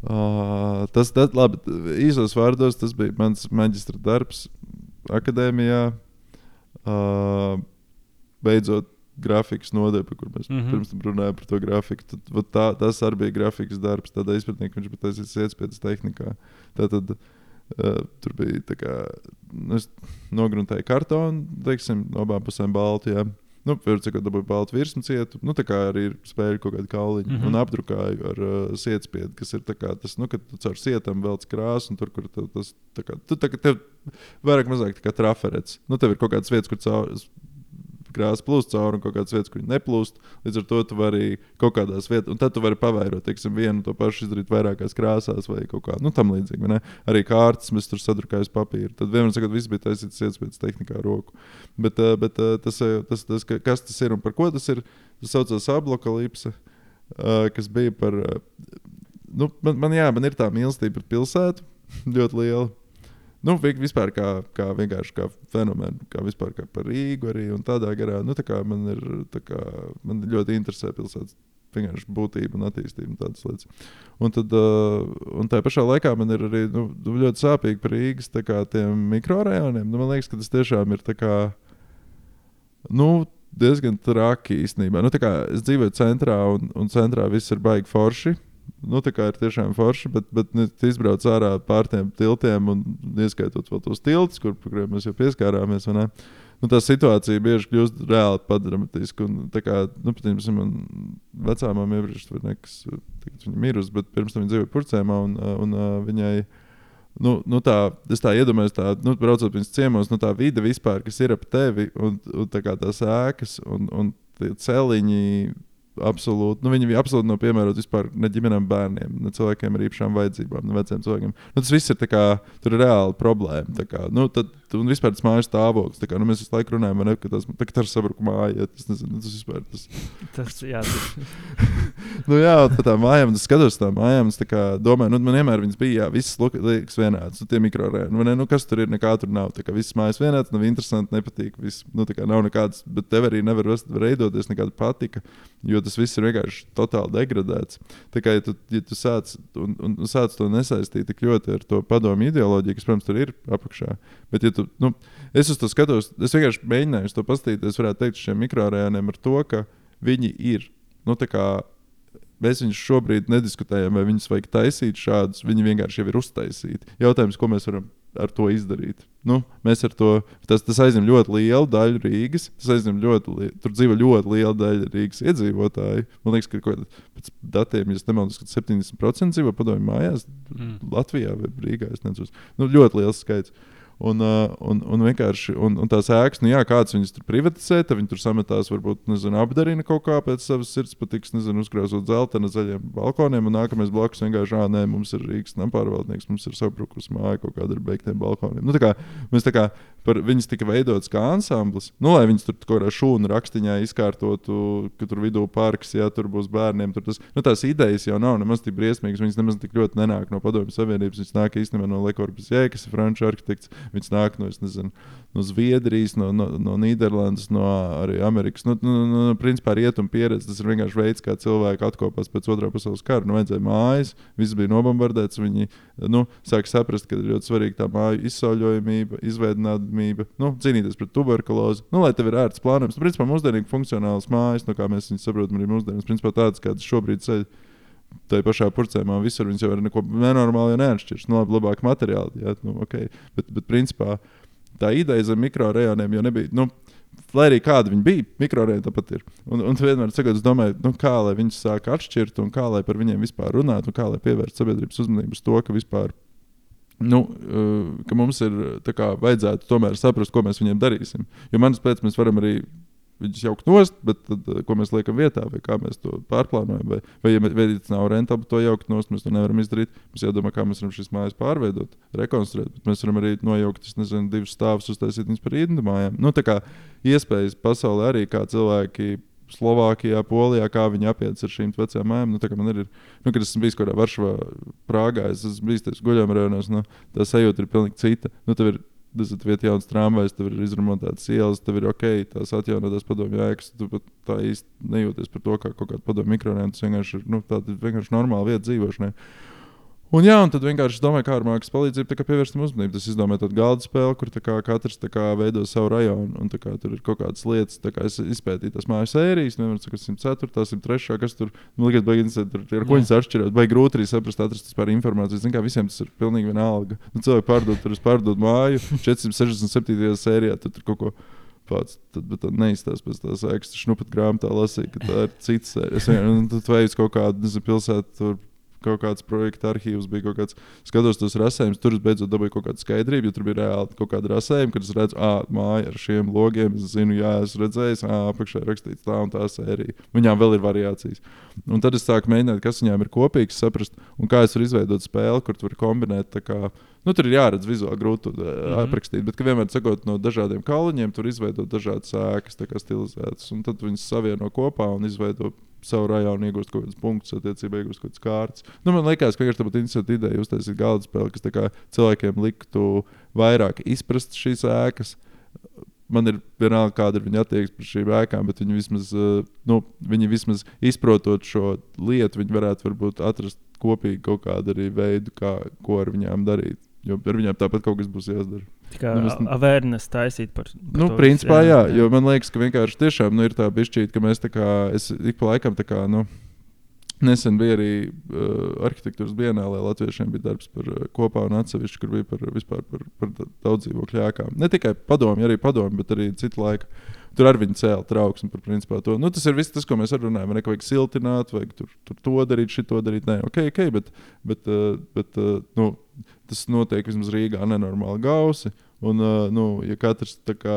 Uh, tas, tas, labi, īsos vārdos, tas bija mans maģistra darbs akadēmijā. Uh, beidzot, grafikas nodeļa, kur mēs mm. -hmm. pirms tam runājām par to grafiku. Tad, tā, tas arī bija grafikas darbs. Tādā izpratnē, ka viņš bija taisīts iespējas tehnikā. Tātad uh, tur bija tā kā nu, es nogruntēju kartonu, teiksim, no abām pusēm baltu. Jā. Nu, Pirmā gada dabūju baltu virsmu cietu, nu, tā kā arī spēļu kaut kāda kauliņa. Mm. -hmm. Un apdrukāju ar uh, sietspiedu, kas ir tā kā tas, nu, kad tu caur sietam velc krāsu, un tur, kur tev tas, tā kā, tu tā kā tev vairāk mazāk tā kā traferets. Nu, tev ir kaut kādas vietas, kur caur, krāsa plūst cauri, un kaut kādas vietas, kur viņa neplūst. Līdz ar to tu vari kaut kādās vietās, un tad tu vari pavairot, teiksim, vienu to pašu izdarīt vairākās krāsās vai kaut kā nu, tam līdzīga. Arī kārtas mēs tur sadrukājām uz papīra. Tad vienmēr sakot, viss bija taisīts iespējas tehnikā ar roku. Bet, uh, bet tas, uh, tas, tas, ka- kas tas ir un par ko tas ir, tas saucās ablokalipse, kas bija par. Nu, man, man, jā, man ir tā mīlestība pret pilsētu ļoti liela. Nu, vi- vispār kā, kā vienkārši kā fenomenu, kā vispār kā par Rīgu arī un tādā garā. Nu, tā kā man ir, tā kā, man ļoti interesē pilsētas vienkārši būtība un attīstība un tādas lietas. Un, tad, uh, un tā pašā laikā man ir arī nu, ļoti sāpīgi par Rīgas kā, mikrorajoniem. Nu, man liekas, ka tas tiešām ir kā, nu, diezgan traki īstenībā. Nu, kā es dzīvoju centrā un, un centrā viss ir baigi forši. Nu, tā kā ir tiešām forši, bet, bet nu, izbrauc ārā pār tiem tiltiem un ieskaitot vēl tos tiltus, kur, kuriem mēs jau pieskārāmies. Nu, tā situācija bieži kļūst reāli padramatiska. Un, kā, nu, piemēram, man vecā māte iepriekš tur nekas, tagad viņa mirusi, bet pirms tam viņa dzīvoja Purcēmā un, un uh, viņai. Nu, nu tā, es tā iedomājos, tā, nu, braucot viņas ciemos, nu, tā vide vispār, kas ir ap tevi, un, un tā kā tās ēkas un, un tie celiņi, absolūti, nu, viņi bija absolūti nav piemēroti vispār ne ģimenēm, bērniem, ne cilvēkiem ar īpašām vajadzībām, ne veciem cilvēkiem. Nu, tas viss ir kā, ir reāli problēma. Kā, nu, tad, un vispār tas mājas stāvoklis. tā Kā, nu, mēs visu laiku runājam, ne, ka tas tā, ka tas sabruka māja. Tas, nezinu, tas vispār tas. Tas, jā, tas, nu, jā, tā tā mājām, es skatos tām mājām, es tā kā domāju, nu, man vienmēr viņas bija, jā, visas liekas vienādas, nu, tie mikrorēni, nu, ne, nu, kas tur ir, nekā tur nav, tā kā visas mājas vienādas, nav interesanti, nepatīk, viss, nu, tā kā nav nekādas, bet tev arī nevar veidoties nekāda patika, jo tas viss ir vienkārši totāli degradēts. Tā kā, ja tu, ja tu sāc, un, un, un sāc to nesaistīt tik ļoti ar to padomu ideoloģiju, kas, protams, tur ir apakšā, bet, ja tu, nu, es uz to skatos, es vienkārši mēģināju to paskatīties, varētu teikt, šiem mikrorēniem ar to, ka viņi ir, nu, tā kā Mēs viņus šobrīd nediskutējam, vai viņus vajag taisīt šādus. Viņi vienkārši jau ir uztaisīti. Jautājums, ko mēs varam ar to izdarīt? Nu, mēs ar to, tas, tas aizņem ļoti lielu daļu Rīgas. Tas aizņem ļoti, li- tur dzīvo ļoti liela daļa Rīgas iedzīvotāju. Man liekas, ka pēc datiem, ja nemaldos, ka 70% dzīvo padomju mājās Mm. Latvijā vai Rīgā. es. Nu, ļoti liels skaits. Uh, un, un vienkārši un, un tās ēkas, nu, jā, kāds viņas tur privatizē, tad viņi tur sametās, varbūt, nezinu, apdarina kaut kā pēc savas sirds patiks, nezinu, uzkrāsot zelta zaļiem balkoniem. Un nākamais blakus vienkārši, ah, nē, mums ir Rīgas nampārvaldnieks, mums ir sabrukusi māja kaut kāda ar beigtiem balkoniem. Nu, tā kā, mēs tā kā par viņas tika veidotas kā ansamblis, nu, lai viņas tur kaut kādā šūnu rakstiņā izkārtotu, ka tur vidū parks, ja tur būs bērniem. Tur tas, nu, tās idejas jau nav nemaz tik briesmīgas, viņas nemaz tik ļoti nenāk no Padomju Savienības. Viņas nāk īstenībā no Lekorpas Jē, kas ir franču arhitekts. Viņas nāk no, nezinu, no Zviedrijas, no, no, no Nīderlandes, no arī Amerikas. Nu, nu, nu, nu, principā rietumu pieredze. Tas ir vienkārši veids, kā cilvēki atkopās pēc otrā pasaules kara. Nu, vajadzēja mājas, viss bija nobombardēts. Viņi nu, sāk saprast, ka ir ļoti svarīga tā māju izsauļojamība, izveidojamība, nu, cīnīties pret tuberkulozi. Nu, lai tev ir ērts plānojums. Nu, principā mūsdienīgi funkcionāls mājas, nu, kā mēs viņus saprotam, arī mūsdienās, principā tādas, kādas šobrīd ceļ. Tā pašā purcēmā visur viņas jau ir neko nenormāli neatšķiras. Nu, labi, labāk materiāli, jā, nu, ok. Bet, bet principā tā ideja zem mikrorajoniem jau nebija. Nu, Lai arī kāda viņa bija, mikrorēna tāpat ir. Un, un tu vienmēr sakot, es domāju, nu, kā lai viņus sāk atšķirt, un kā lai par viņiem vispār runāt, un kā lai pievērst sabiedrības uzmanību uz to, ka vispār nu, uh, ka mums ir kā, vajadzētu tomēr saprast, ko mēs viņiem darīsim. Jo manas pēc mēs varam arī viņus jaukt nost, bet tad, uh, ko mēs liekam vietā, vai kā mēs to pārplānojam, vai, vai, ja, tas nav rentabli to jaukt nost, mēs to nevaram izdarīt. Mums jādomā, kā mēs varam šīs mājas pārveidot, rekonstruēt. Bet mēs varam arī nojaukt, nezinu, divus stāvus, uztaisīt viņus par īņķu mājām. Nu, tā kā iespējas pasaulē arī, kā cilvēki. Slovākijā, Polijā, kā viņi apietas ar šīm vecajām mājām. Nu, man ir, nu, kad esmu bijis kaut kādā Varšavā, Prāgā, es esmu bijis tajos guļamā rajonos, nu, tā sajūta ir pilnīgi cita. Nu, tev ir tas ir vieta jauns tramvajs, tev ir izremontētas ielas, tev ir ok, tās atjaunotās padomju jēgas. Tu pat tā īsti nejūties par to, kā kaut kāda padomju mikrorēna. Tas vienkārši ir nu, tāda vienkārši normāla vieta dzīvošanai. Un, jā, un tad vienkārši domāju, kā ar mākslas palīdzību kā pievērstam uzmanību. Tas izdomāja tādu galda spēli, kur kā katrs kā veido savu rajonu. Un kā tur ir kaut kādas lietas, kā es izpētīju tās mājas sērijas, nevienu sakot, 104, 103, kas tur, nu, tur ir, ar ko viņas atšķirās. Vai grūti arī saprast, atrast vispār informāciju. Zin, kā visiem tas ir pilnīgi vienalga. Nu, cilvēki pārdod, tur es pārdodu māju 467. sērijā, tad tur kaut ko. Pats, tad, bet tā neizstāsta pēc tās ēkas. Viņš nu pat grāmatā lasīja, ka tā ir cits sērijas. Tad vajag kaut kādu, nezinu, pilsētu. Tur kaut kāds projekta arhīvs, bija kaut kāds, skatos tos rasējumus, tur es beidzot dabūju kaut kādu skaidrību, jo tur bija reāli kaut kāda rasējuma, kad es redzu, ah, māja ar šiem logiem, es zinu, jā, es redzēju, ah, apakšā ir rakstīts tā un tā sērija. Viņām vēl ir variācijas. Un tad es sāku mēģināt, kas viņām ir kopīgs, saprast, un kā es varu izveidot spēli, kur tu vari kombinēt. Kā, nu, tur ir jāredz vizuāli grūti mm. -hmm. aprakstīt, bet vienmēr sakot, no dažādiem kauliņiem tur izveidot dažādas ēkas, tā kā stilizētas, un tad viņas savieno kopā un izveido savu rajonu, iegūst kaut kādus punktus, attiecībā iegūst kaut kādas kārtas. Nu, man liekas, ka vienkārši tāpat interesanti ideja uztaisīt galda spēli, kas cilvēkiem liktu vairāk izprast šīs ēkas. Man ir vienalga, kāda ir viņa attieksme pret šīm ēkām, bet viņi vismaz, eh, nu, viņi vismaz izprotot šo lietu, viņi varētu varbūt atrast kopīgi kaut kādu arī veidu, kā, ko ar viņām darīt. Jo ar viņiem tāpat kaut kas būs jāizdara. Kā Nu, mēs- awareness taisīt par, par Nu, to principā, visu, jā, jā, jo man liekas, ka vienkārši tiešām nu, ir tā bišķīt, ka mēs tā kā, es ik pa laikam tā kā, nu, nesen bija arī uh, arhitektūras dienālē, Latviešiem bija darbs par uh, kopā un atsevišķi, kur bija par, vispār par, par da- daudz dzīvokļu ēkām. Ne tikai padomu, arī padomu, bet arī citu laiku. Tur arī viņi cēlīja trauksmi par principā to. Nu, tas ir viss, tas, ko mēs arī runājam. Vai vajag siltināt, vai tur, tur to darīt, šito darīt. Nē, ok, ok, bet, bet, uh, bet uh, nu, tas notiek vismaz Rīgā nenormāli gausi. Un, nu, ja katrs tā kā,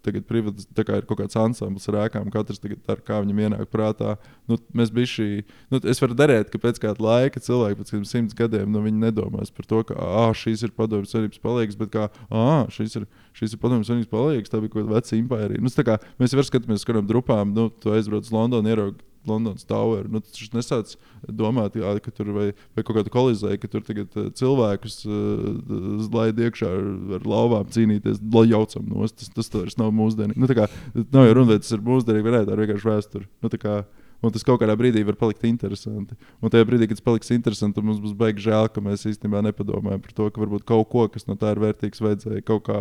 tagad privāti, tā kā ir kaut kāds ansamblis ar ēkām, katrs tagad ar kā viņam ienāk prātā, nu, mēs bijām šī. Nu, es varu darīt, ka pēc kāda laika cilvēki pēc kādiem simts gadiem nu, nedomās par to, ka ah, šīs ir padomju savienības palīgs, bet kā ah, šīs ir, šīs ir padomju savienības palīgs, tā bija kaut kāda veca impērija. Nu, kā, mēs jau skatāmies uz kādām drupām, nu, tu aizbrauc uz Londonu, ieraugi Londonas Tower. Nu, tas nesāc domāt, ka tur vai, vai kaut kāda kolizija, ka tur tagad uh, cilvēkus uh, laid iekšā ar, ar lauvām cīnīties, lai jaucam nos. Tas, tas vairs nav mūsdienīgi. Nu, kā, nav jau runa, vai tas ir mūsdienīgi vai nē, tā ir vienkārši vēsture. Nu, kā, Un tas kaut kādā brīdī var palikt interesanti. Un tajā brīdī, kad tas paliks interesanti, mums būs baigi žēl, ka mēs īstenībā nepadomājam par to, ka varbūt kaut ko, kas no tā ir vērtīgs, vajadzēja kaut kā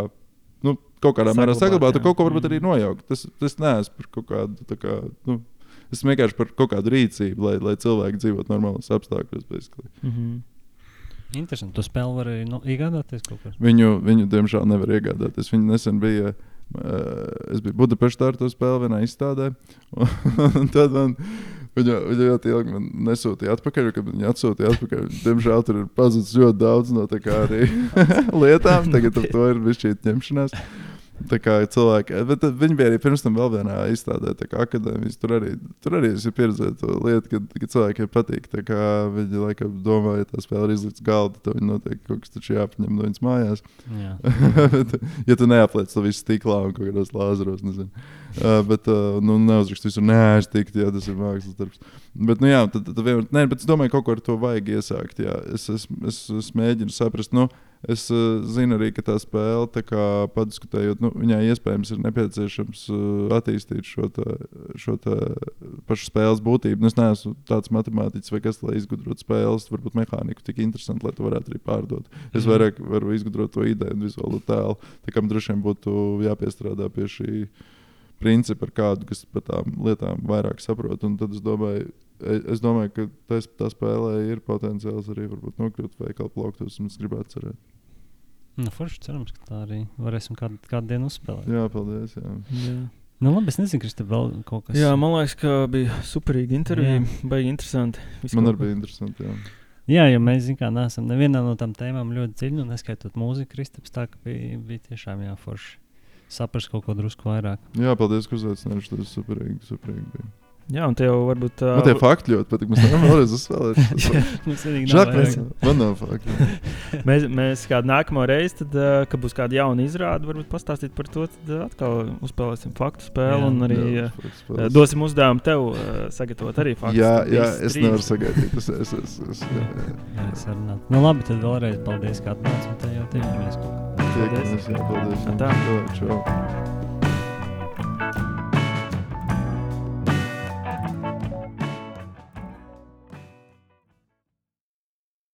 nu, kaut kādā mērā saglabāt, un kaut ko varbūt arī mm. nojaukt. Tas, tas neesmu par kaut kādu kā, nu, Es vienkārši par kaut kādu rīcību, lai, lai cilvēki dzīvotu normālos apstākļos. Mm -hmm. Interesanti. Tu spēli vari nu, iegādāties kaut ko? Viņu, viņu, diemžēl, nevar iegādāties. Viņa nesen bija. Uh, es biju Budapeštā ar to spēli vienā izstādē. Tad man Viņa, viņa ļoti ilgi man nesūtīja atpakaļ, kad viņa atsūtīja atpakaļ. Diemžēl tur ir pazudis ļoti daudz no tā kā arī lietām. Tagad ar to ir bijis šī ņemšanās. Tā kā cilvēki, bet viņi bija arī pirms tam vēl vienā izstādē, kā akadēmijas. Tur arī, tur arī es pieredzēju to lietu, kad, kad cilvēkiem patīk. Viņi laikam domā, ja tā spēle ir izlikta galda, tad viņi noteikti kaut kas taču jāpaņem no viņas mājās. Jā. bet, ja tu neapliec to visu stiklā un kaut kādos lāzeros, nezinu. Uh, bet uh, nu, neuzrakst visu nēstikt, ja tas ir mākslas darbs. Bet, nu, jā, tad, tad, vienmēr, nē, bet es domāju, ka kaut ko ar to vajag iesākt. Jā. Es, es, es, es mēģinu saprast. Nu, Es uh, zinu arī, ka tā spēle, tā kā padiskutējot, nu, viņai iespējams ir nepieciešams uh, attīstīt šo, tā, šo tā pašu spēles būtību. Nu, es neesmu tāds matemātiķis vai kas, lai izgudrotu spēles, varbūt mehāniku tik interesanti, lai to varētu arī pārdot. Es mm. vairāk varu izgudrot to ideju un vizuālo tēlu. Tā man droši vien būtu jāpiestrādā pie šī principa, ar kādu, kas par tām lietām vairāk saprot. Un tad es domāju, es domāju, ka tas, tā spēlē ir potenciāls arī nokļūt veikalu plauktos, un es gribētu cerēt. Nu, forši cerams, ka tā arī varēsim kādu, kādu dienu uzspēlēt. Jā, paldies. Jā. Jā. Nu, labi, es nezinu, kas tev vēl kaut kas. Jā, man liekas, ka bija superīgi intervija. Baigi interesanti. Visu man arī bija interesanti. Jā. Jā, jo mēs zinām, ka neesam nevienā no tām tēmām ļoti dziļi, un neskaitot mūziku, Kristaps, tā bija, bija tiešām jāforši saprast kaut ko drusku vairāk. Jā, paldies, ka uzaicinājāt. Tas superīgi, superīgi bija. Jā, un tev varbūt. Uh, man tie fakti ļoti patīk. Mēs nevaram vēlreiz uzspēlēt. Žāk, mēs, man nav fakti. mēs, mēs kādu nākamo reizi, tad, uh, kad būs kāda jauna izrāde, varbūt pastāstīt par to. Tad atkal uzspēlēsim faktu spēli jā, un arī jā, uh, dosim uzdevumu tev uh, sagatavot arī faktu. Jā, jā es trīs. nevaru sagaidīt. Es, es, es, es, jā, jā. jā, es. Nu, labi, tad vēlreiz paldies, ka atnācāt. Tad jau tiekamies. Tiekamies, jā, paldies. Tā. Čau.